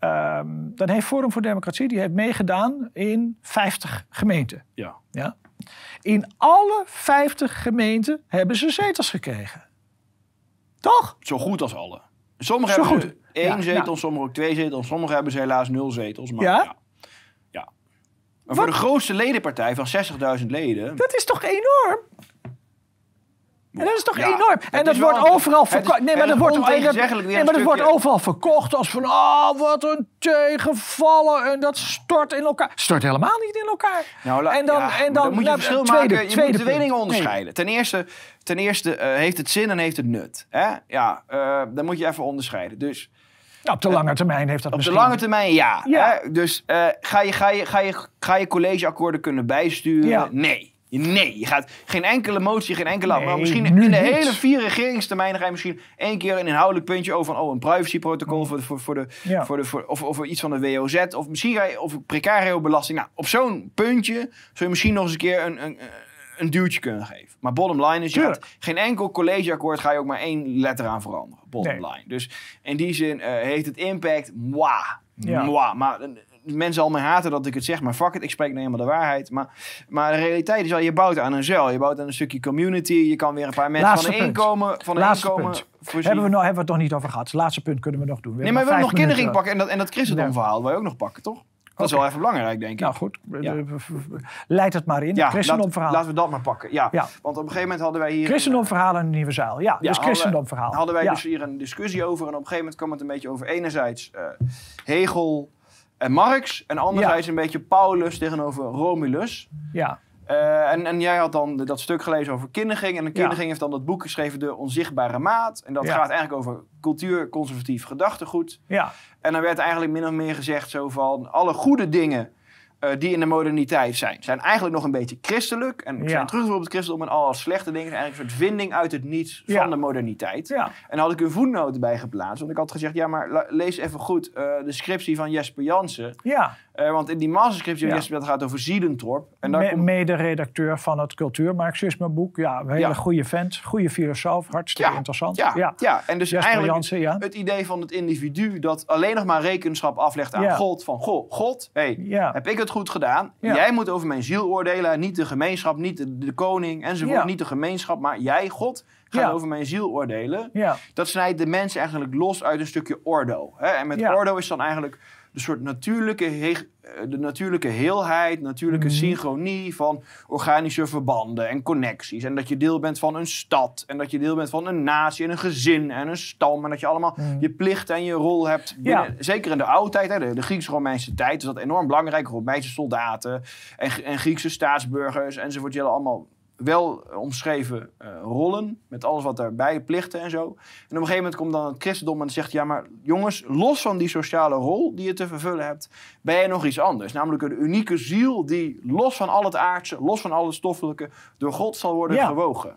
um, dan heeft Forum voor Democratie, die heeft meegedaan in 50 gemeenten. Ja. ja? In alle 50 gemeenten hebben ze zetels gekregen. Toch? Zo goed als alle. Sommigen Zo hebben goed. één zetel, sommigen ook twee zetels. Sommigen hebben ze helaas nul zetels. Maar ja? ja. Maar voor de grootste ledenpartij van 60.000 leden... Dat is toch enorm? En dat is toch enorm? En dat wordt overal verkocht. Nee, maar dat wordt, nee, maar dat wordt overal verkocht als van, oh, wat een tegenvallen. En dat stort in elkaar. Stort helemaal niet in elkaar. Nou, en dan, en dan, moet je verschil tweede, maken. Je tweede moet twee dingen onderscheiden. Ten eerste, ten eerste uh, heeft het zin en heeft het nut. Hè? Ja, uh, dan moet je even onderscheiden. Dus... Nou, op de lange termijn heeft dat op misschien... Op de lange termijn, ja. ja. Hè? Dus uh, ga, je, ga, je, ga, je, ga je collegeakkoorden kunnen bijsturen? Nee. Nee, je gaat geen enkele motie, geen enkele... Nee, maar misschien in de hele vier regeringstermijnen ga je misschien één keer een inhoudelijk puntje over... Van, oh, een privacyprotocol voor de, voor, voor de, ja. voor de, voor, of, of iets van de WOZ. Of misschien ga je over precario belasting. Nou, op zo'n puntje zou je misschien nog eens een keer een, een, een duwtje kunnen geven. Maar bottom line is, je gaat, geen enkel collegeakkoord ga je ook maar één letter aan veranderen. Bottom nee. line. Dus in die zin uh, heeft het impact, mwah, ja. mwah. Maar mensen al mij haten dat ik het zeg, maar fuck it, ik spreek nou helemaal de waarheid. Maar, maar de realiteit is al, je bouwt aan een zeil, je bouwt aan een stukje community, je kan weer een paar mensen Laatste van een inkomen, van een Laatste inkomen punt. Hebben we, nog, hebben we het nog niet over gehad. Het laatste punt kunnen we nog doen. We nee, maar we hebben nog kinderen pakken en dat, en dat christendomverhaal wil je ook nog pakken, toch? Dat is wel even belangrijk, denk ik. Nou goed, ja. leid het maar in. Ja, christendomverhaal. Laten we dat maar pakken. Ja. ja. Want op een gegeven moment hadden wij hier... Christendomverhaal en een nieuwe zaal. Ja, dus christendomverhaal. Hadden wij dus hier een discussie over. En op een gegeven moment kwam het een beetje over enerzijds uh, Hegel en Marx. En anderzijds een beetje Paulus tegenover Romulus. Ja. Uh, en, en jij had dan dat stuk gelezen over kindering. En de kindering heeft dan dat boek geschreven, De Onzichtbare Maat. En dat gaat eigenlijk over cultuurconservatief gedachtegoed. Ja. En dan werd eigenlijk min of meer gezegd zo van... alle goede dingen uh, die in de moderniteit zijn, zijn eigenlijk nog een beetje christelijk. En ja. zijn terug op het christendom en alle slechte dingen zijn eigenlijk een soort vinding uit het niets van de moderniteit. Ja. En daar had ik een voetnoot bij geplaatst. Want ik had gezegd, ja, maar lees even goed uh, de scriptie van Jesper Jansen. Ja. Uh, want in die masterscriptie van Jesper, dat gaat over Ziedentorp. En daar Me komt... Mede-redacteur van het cultuurmarxisme boek. Ja, een hele goede vent, goede filosoof, hartstikke interessant. Ja, ja. ja. en dus Jesper eigenlijk Jansen, het idee van het individu dat alleen nog maar rekenschap aflegt aan God. Van, goh, God, hey, heb ik het goed gedaan? Ja. Jij moet over mijn ziel oordelen, niet de gemeenschap, niet de, de koning enzovoort, ja. niet de gemeenschap, maar jij, God, gaat ja. over mijn ziel oordelen. Dat snijdt de mens eigenlijk los uit een stukje ordo. Hè? En met ordo is dan eigenlijk de soort natuurlijke, eh, de natuurlijke heelheid, natuurlijke mhm. synchronie van organische verbanden en connecties. En dat je deel bent van een stad en dat je deel bent van een natie en een gezin en een stam. En dat je allemaal mhm. je plicht en je rol hebt. Binnen, Zeker in de oudheid, hè, de, de Grieks-Romeinse tijd, is dat enorm belangrijk. Romeinse soldaten en, en Griekse staatsburgers enzovoort. Je allemaal wel omschreven uh, rollen, met alles wat daarbij, plichten en zo. En op een gegeven moment komt dan het christendom en zegt... ja, maar jongens, los van die sociale rol die je te vervullen hebt... ben je nog iets anders. Namelijk een unieke ziel die los van al het aardse... los van al het stoffelijke, door God zal worden gewogen.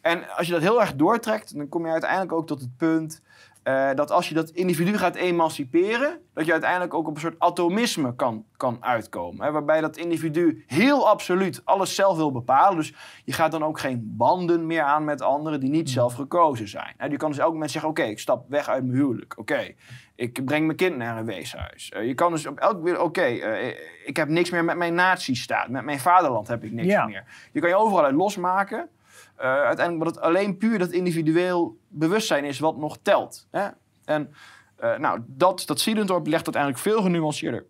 En als je dat heel erg doortrekt, dan kom je uiteindelijk ook tot het punt... Uh, dat als je dat individu gaat emanciperen, dat je uiteindelijk ook op een soort atomisme kan, kan uitkomen. Hè, waarbij dat individu heel absoluut alles zelf wil bepalen. Dus je gaat dan ook geen banden meer aan met anderen die niet zelf gekozen zijn. Hè, je kan dus elk moment zeggen: Oké, ik stap weg uit mijn huwelijk. Oké, ik breng mijn kind naar een weeshuis. Uh, je kan dus op elk moment: Oké, uh, ik heb niks meer met mijn nazistaat. Met mijn vaderland heb ik niks meer. Je kan je overal uit losmaken. Uh, uiteindelijk dat het alleen puur dat individueel bewustzijn is wat nog telt. Hè? En uh, nou, dat, dat Siedendorp legt dat eigenlijk veel genuanceerder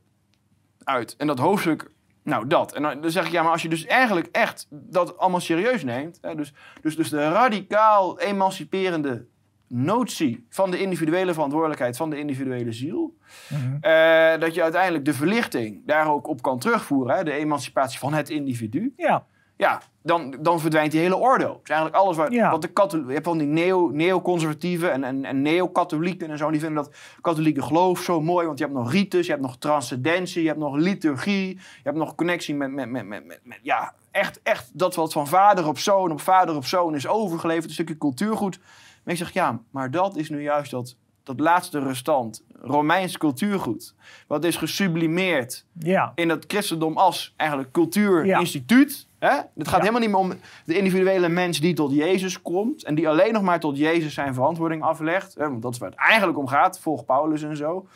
uit. En dat hoofdstuk, nou dat. En dan, zeg ik, ja, maar als je dus eigenlijk echt dat allemaal serieus neemt... Hè, dus, dus, dus de radicaal emanciperende notie van de individuele verantwoordelijkheid van de individuele ziel. Mhm. uh, dat je uiteindelijk de verlichting daar ook op kan terugvoeren. Hè, de emancipatie van het individu. Ja ja, dan, dan verdwijnt die hele ordo. Dus eigenlijk alles wat, wat de katholieken... Je hebt van die neo, neoconservatieven en, en, en neo-katholieken en zo. Die vinden dat katholieke geloof zo mooi. Want je hebt nog ritus, je hebt nog transcendentie, je hebt nog liturgie. Je hebt nog connectie met, met, met, met, met, ja, echt, echt dat wat van vader op zoon op vader op zoon is overgeleverd. Een stukje cultuurgoed. Maar ik zeg, ja, maar dat is nu juist dat, dat laatste restant. Romeins cultuurgoed. Wat is gesublimeerd ja. in het christendom als eigenlijk cultuurinstituut. Hè? Het gaat helemaal niet meer om de individuele mens die tot Jezus komt. En die alleen nog maar tot Jezus zijn verantwoording aflegt. Hè? Want dat is waar het eigenlijk om gaat, volg Paulus en zo.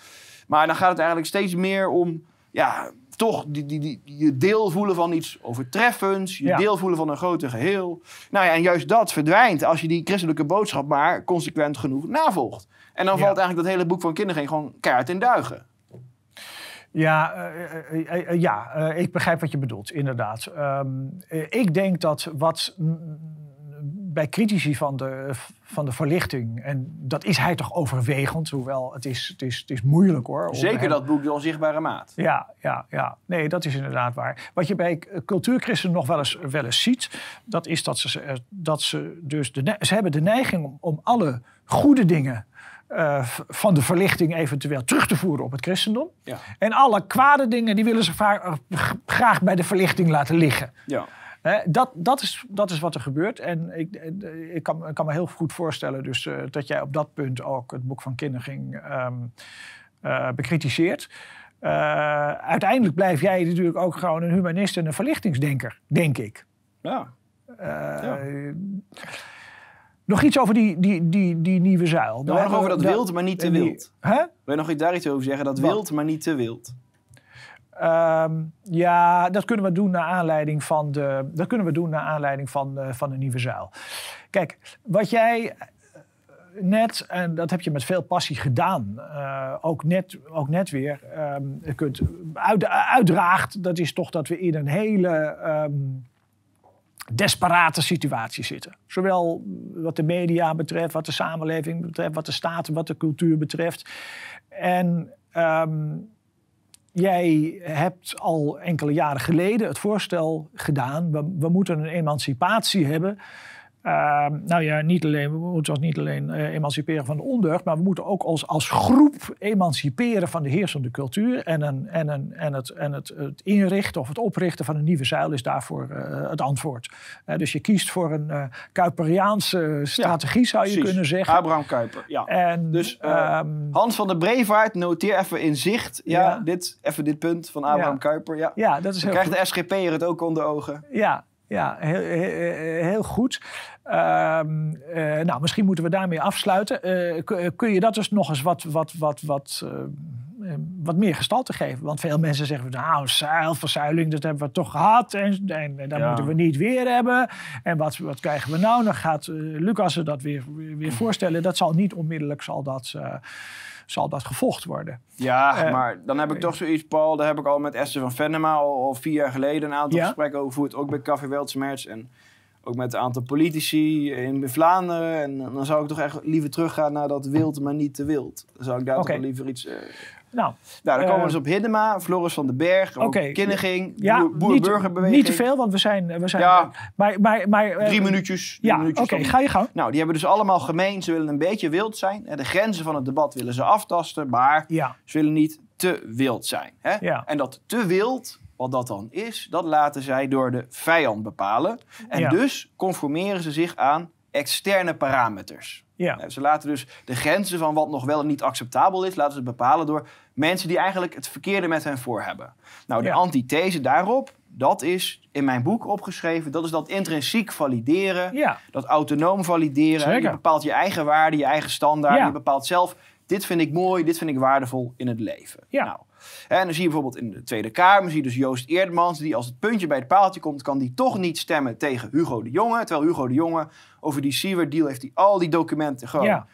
Maar dan gaat het eigenlijk steeds meer om, ja, toch die, die, die, je deel voelen van iets overtreffends. Je deel voelen van een groter geheel. Nou ja, en juist dat verdwijnt als je die christelijke boodschap maar consequent genoeg navolgt. En dan valt eigenlijk dat hele boek van kinderen gewoon kaart in duigen. Ja, uh, uh, uh, ja ik begrijp wat je bedoelt, inderdaad. Um, ik denk dat wat bij critici van de, van de verlichting, en dat is hij toch overwegend, hoewel het is, het is, het is moeilijk hoor. Zeker dat boek De Onzichtbare Maat. Ja, ja, ja, nee, dat is inderdaad waar. Wat je bij cultuurchristenen nog wel eens, wel eens ziet, dat is dat ze, dat ze dus de, ze hebben de neiging om, om alle goede dingen uh, van de verlichting eventueel terug te voeren op het christendom. Ja. En alle kwade dingen die willen ze vaak, graag bij de verlichting laten liggen. Ja. dat, dat, is, dat is wat er gebeurt. En ik, ik, kan, ik kan me heel goed voorstellen dus, uh, dat jij op dat punt ook het boek van Kinderen um, uh, bekritiseert. uiteindelijk blijf jij natuurlijk ook gewoon een humanist en een verlichtingsdenker, denk ik. Ja. ja. Nog iets over die, die, die, die nieuwe zuil. nog over dat wild, maar niet te wild. Hè? Wil je nog iets daar iets over zeggen? Dat wild, maar niet te wild. Um, ja, dat kunnen we doen naar aanleiding van de, dat kunnen we doen naar aanleiding van, de, van de nieuwe zuil. Kijk, wat jij eh, net, en dat heb je met veel passie gedaan, uh, ook, net, ook net weer, um, kunt uit, uitdraagt, dat is toch dat we in een hele um, desperate situatie zitten. Zowel wat de media betreft, wat de samenleving betreft, wat de staat, wat de cultuur betreft. En um, jij hebt al enkele jaren geleden het voorstel gedaan: we moeten een emancipatie hebben uh, nou ja, niet alleen, we moeten ons niet alleen uh, emanciperen van de ondeugd, maar we moeten ook als, als groep emanciperen van de heersende cultuur. En, een, en, een, en, het, en het, het inrichten of het oprichten van een nieuwe zuil is daarvoor uh, het antwoord. dus je kiest voor een Kuiperiaanse strategie, zou je kunnen zeggen. Abraham Kuiper, ja. En, dus um, Hans van der Brevaart, noteer even in zicht ja, ja. Dit, even dit punt van Abraham ja. Kuiper. Ja, ja dat is Dan krijgt de SGP'er het ook onder ogen. Ja, ja, heel, heel, goed. Ehm, uh, nou, misschien moeten we daarmee afsluiten. Uh, kun je dat dus nog eens wat, wat, wat, wat, uh, wat meer gestalte geven? Want veel mensen zeggen, nou, zeilverzuiling, dat hebben we toch gehad. En, en, en dat ja. moeten we niet weer hebben. En wat, wat krijgen we nou? Dan gaat Lucas dat weer, weer voorstellen. Dat zal niet onmiddellijk zal dat, zal dat gevolgd worden. Ja, maar dan heb ik toch zoiets, Paul. Daar heb ik al met Esther van Venema al, al vier jaar geleden een aantal gesprekken over gevoerd. Ook bij Café Weltsmerts en ook met een aantal politici in Vlaanderen. En dan zou ik toch echt liever teruggaan naar dat wild, maar niet te wild. Dan zou ik daar toch liever iets... Uh... Nou, nou, dan komen we uh, dus op Hiddema, Floris van den Berg, okay. Kinniging, ja, boer-burgerbeweging. Niet te veel, want we zijn... We zijn ja, maar, maar, maar, uh, drie minuutjes. Drie ja, oké, ga je gang. Nou, die hebben dus allemaal gemeen. Ze willen een beetje wild zijn. De grenzen van het debat willen ze aftasten, maar ja. ze willen niet te wild zijn. Hè? Ja. En dat te wild wat dat dan is, dat laten zij door de vijand bepalen. En dus conformeren ze zich aan externe parameters. Ja. Ze laten dus de grenzen van wat nog wel en niet acceptabel is, laten ze bepalen door mensen die eigenlijk het verkeerde met hen voor hebben. Nou, de antithese daarop, dat is in mijn boek opgeschreven. Dat is dat intrinsiek valideren, ja. dat autonoom valideren. Zeker. Je bepaalt je eigen waarde, je eigen standaard. Je bepaalt zelf, dit vind ik mooi, dit vind ik waardevol in het leven. Ja. Nou, en dan zie je bijvoorbeeld in de Tweede Kamer, zie je dus Joost Eerdmans, die als het puntje bij het paaltje komt, kan die toch niet stemmen tegen Hugo de Jonge. Terwijl Hugo de Jonge over die Siewer deal heeft hij al die documenten gewoon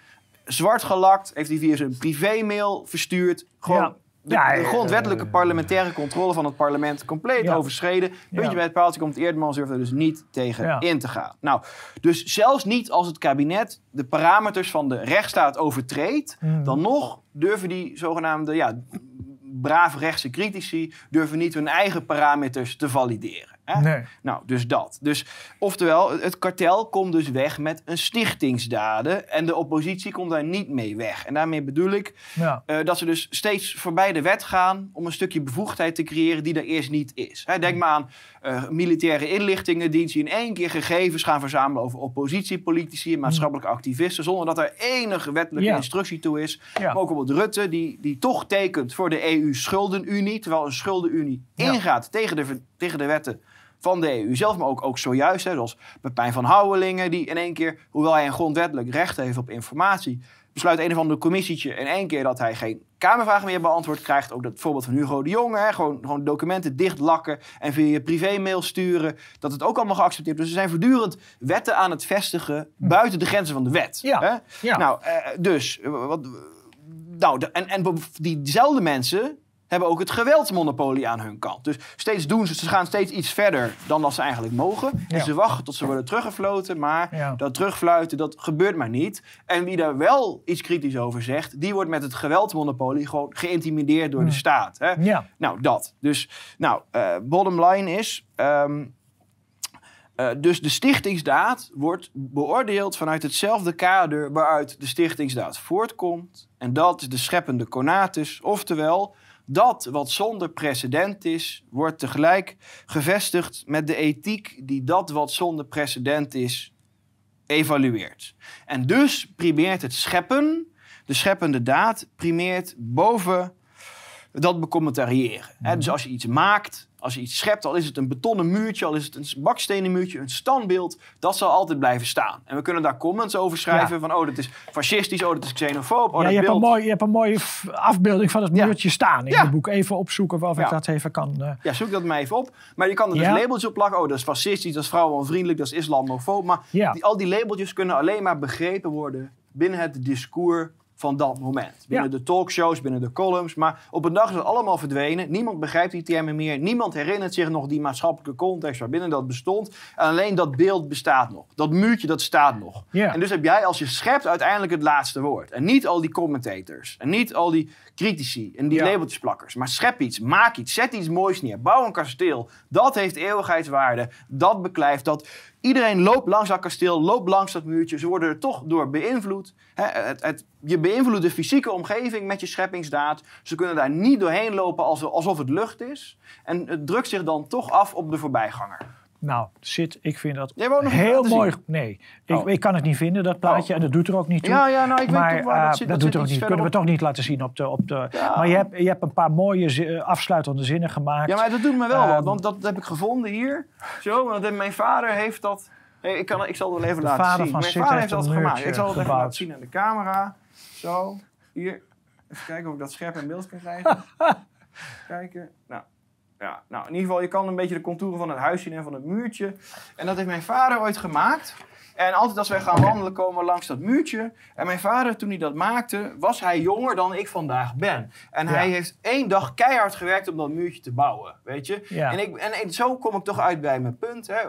zwart gelakt, heeft hij via zijn privé-mail verstuurd. Gewoon de, grondwettelijke parlementaire controle van het parlement compleet overschreden. Puntje bij het paaltje komt Eerdmans durft er dus niet tegen in te gaan. Nou, dus zelfs niet als het kabinet de parameters van de rechtsstaat overtreedt, hmm. dan nog durven die zogenaamde ja, braaf rechtse critici durven niet hun eigen parameters te valideren. Hè? Nee. Nou, dus dat. Dus, oftewel, het kartel komt dus weg met een stichtingsdaden en de oppositie komt daar niet mee weg. En daarmee bedoel ik ja. uh, dat ze dus steeds voorbij de wet gaan om een stukje bevoegdheid te creëren die er eerst niet is. Hè, denk maar aan uh, militaire inlichtingendienst die in één keer gegevens gaan verzamelen over oppositiepolitici en maatschappelijke activisten zonder dat er enige wettelijke instructie toe is. Ja. Maar ook bijvoorbeeld Rutte die, die toch tekent voor de EU-schuldenunie, terwijl een schuldenunie ingaat tegen de, tegen de wetten van de EU zelf, maar ook, ook zojuist, hè, zoals Pepijn van Houwelingen, die in één keer, hoewel hij een grondwettelijk recht heeft op informatie, besluit een of ander commissietje in één keer dat hij geen Kamervragen meer beantwoord krijgt. Ook dat voorbeeld van Hugo de Jonge, hè, gewoon, gewoon documenten dichtlakken en via je privé-mail sturen, dat het ook allemaal geaccepteerd. Dus er zijn voortdurend wetten aan het vestigen buiten de grenzen van de wet. Ja. Hè? ja. Nou, eh, dus, wat, nou, en, en diezelfde mensen hebben ook het geweldsmonopolie aan hun kant. Dus steeds doen ze, ze gaan steeds iets verder dan dat ze eigenlijk mogen. En ze wachten tot ze worden teruggefloten, maar dat terugfluiten, dat gebeurt maar niet. En wie daar wel iets kritisch over zegt, die wordt met het geweldsmonopolie gewoon geïntimideerd door de staat. Hè? Ja. Nou, dat. Dus, nou, uh, bottom line is... Ehm, eh, dus de stichtingsdaad wordt beoordeeld vanuit hetzelfde kader waaruit de stichtingsdaad voortkomt. En dat is de scheppende conatus, oftewel dat wat zonder precedent is, wordt tegelijk gevestigd met de ethiek die dat wat zonder precedent is, evalueert. En dus primeert het scheppen, de scheppende daad, primeert boven dat becommentariëren. Mm Dus als je iets maakt, als je iets schept, al is het een betonnen muurtje, al is het een bakstenen muurtje, een standbeeld, dat zal altijd blijven staan. En we kunnen daar comments over schrijven van, oh, dat is fascistisch, oh, dat is xenofoob. Oh, ja, je, hebt een mooi, je hebt een mooie afbeelding van het muurtje staan in het boek. Even opzoeken of ik dat even kan. Uh... Ja, zoek dat maar even op. Maar je kan er dus labeltjes op plakken. Oh, dat is fascistisch, dat is vrouwenvriendelijk, dat is islamofoob. Maar die, al die labeltjes kunnen alleen maar begrepen worden binnen het discours van dat moment. Binnen de talkshows, binnen de columns. Maar op een dag is het allemaal verdwenen. Niemand begrijpt die termen meer. Niemand herinnert zich nog die maatschappelijke context waarbinnen dat bestond. En alleen dat beeld bestaat nog. Dat muurtje, dat staat nog. En dus heb jij als je schept uiteindelijk het laatste woord. En niet al die commentators. En niet al die critici en die ja. labeltjesplakkers. Maar schep iets, maak iets, zet iets moois neer. Bouw een kasteel. Dat heeft eeuwigheidswaarde. Dat beklijft dat. Iedereen loopt langs dat kasteel, loopt langs dat muurtje. Ze worden er toch door beïnvloed. het, het, je beïnvloedt de fysieke omgeving met je scheppingsdaad. Ze kunnen daar niet doorheen lopen alsof het lucht is. En het drukt zich dan toch af op de voorbijganger. Nou, zit, ik vind dat heel mooi. Nee, ik, oh. ik, kan het niet vinden, dat plaatje. Oh. En dat doet er ook niet toe. Ja, ja nou, ik maar, weet toch waar dat eh, zit. Dat, doet er ook niet. Kunnen we toch niet laten zien op de... Op de Maar je hebt, je hebt een paar mooie eh, afsluitende zinnen gemaakt. Ja, maar dat doet me wel wat. Ehm, want dat heb ik gevonden hier. Zo, want mijn vader heeft dat... Ik, kan, ik zal het wel even laten zien. Mijn vader heeft dat gemaakt. Ik zal het even laten zien aan de camera. Zo, hier. Even kijken of ik dat scherp in beeld kan krijgen. kijken. Nou, ja, nou, in ieder geval, je kan een beetje de contouren van het huis zien en van het muurtje. En dat heeft mijn vader ooit gemaakt. En altijd als wij gaan wandelen komen we langs dat muurtje. En mijn vader, toen hij dat maakte, was hij jonger dan ik vandaag ben. En hij heeft één dag keihard gewerkt om dat muurtje te bouwen, weet je. En, ik, en, zo kom ik toch uit bij mijn punt. Hè.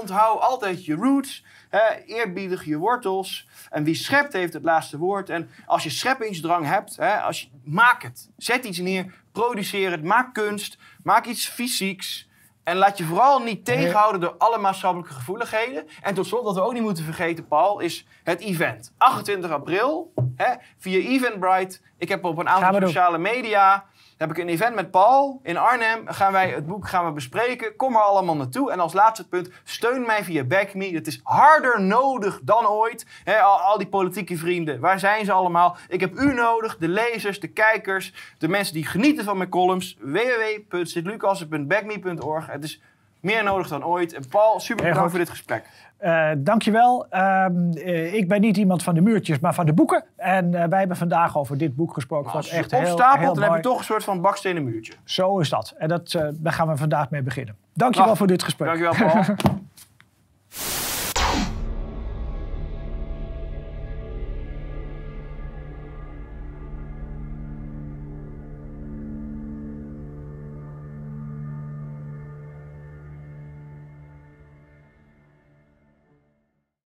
Onthoud altijd je roots, hè. eerbiedig je wortels. En wie schept heeft het laatste woord. En als je scheppingsdrang hebt, hè, als je, maak het. Zet iets neer, produceer het, maak kunst, maak iets fysieks. En laat je vooral niet tegenhouden door alle maatschappelijke gevoeligheden. En tot slot, wat we ook niet moeten vergeten, Paul, is het event. 28 april, hè, via Eventbrite. Ik heb op een aantal sociale media heb ik een event met Paul in Arnhem. Gaan wij het boek gaan we bespreken. Kom er allemaal naartoe. En als laatste punt, steun mij via BackMe. Het is harder nodig dan ooit. al, al, die politieke vrienden, waar zijn ze allemaal? Ik heb u nodig, de lezers, de kijkers, de mensen die genieten van mijn columns. www.sitlucassen.backme.org. Het is meer nodig dan ooit. En Paul, super bedankt voor dit gesprek. Uh, dankjewel. Uh, uh, ik ben niet iemand van de muurtjes, maar van de boeken. En uh, wij hebben vandaag over dit boek gesproken. Als je echt opstapelt, heel, dan heb je toch een soort van bakstenen muurtje. Zo is dat. En dat, daar gaan we vandaag mee beginnen. Dankjewel wel voor dit gesprek. Dankjewel, Paul.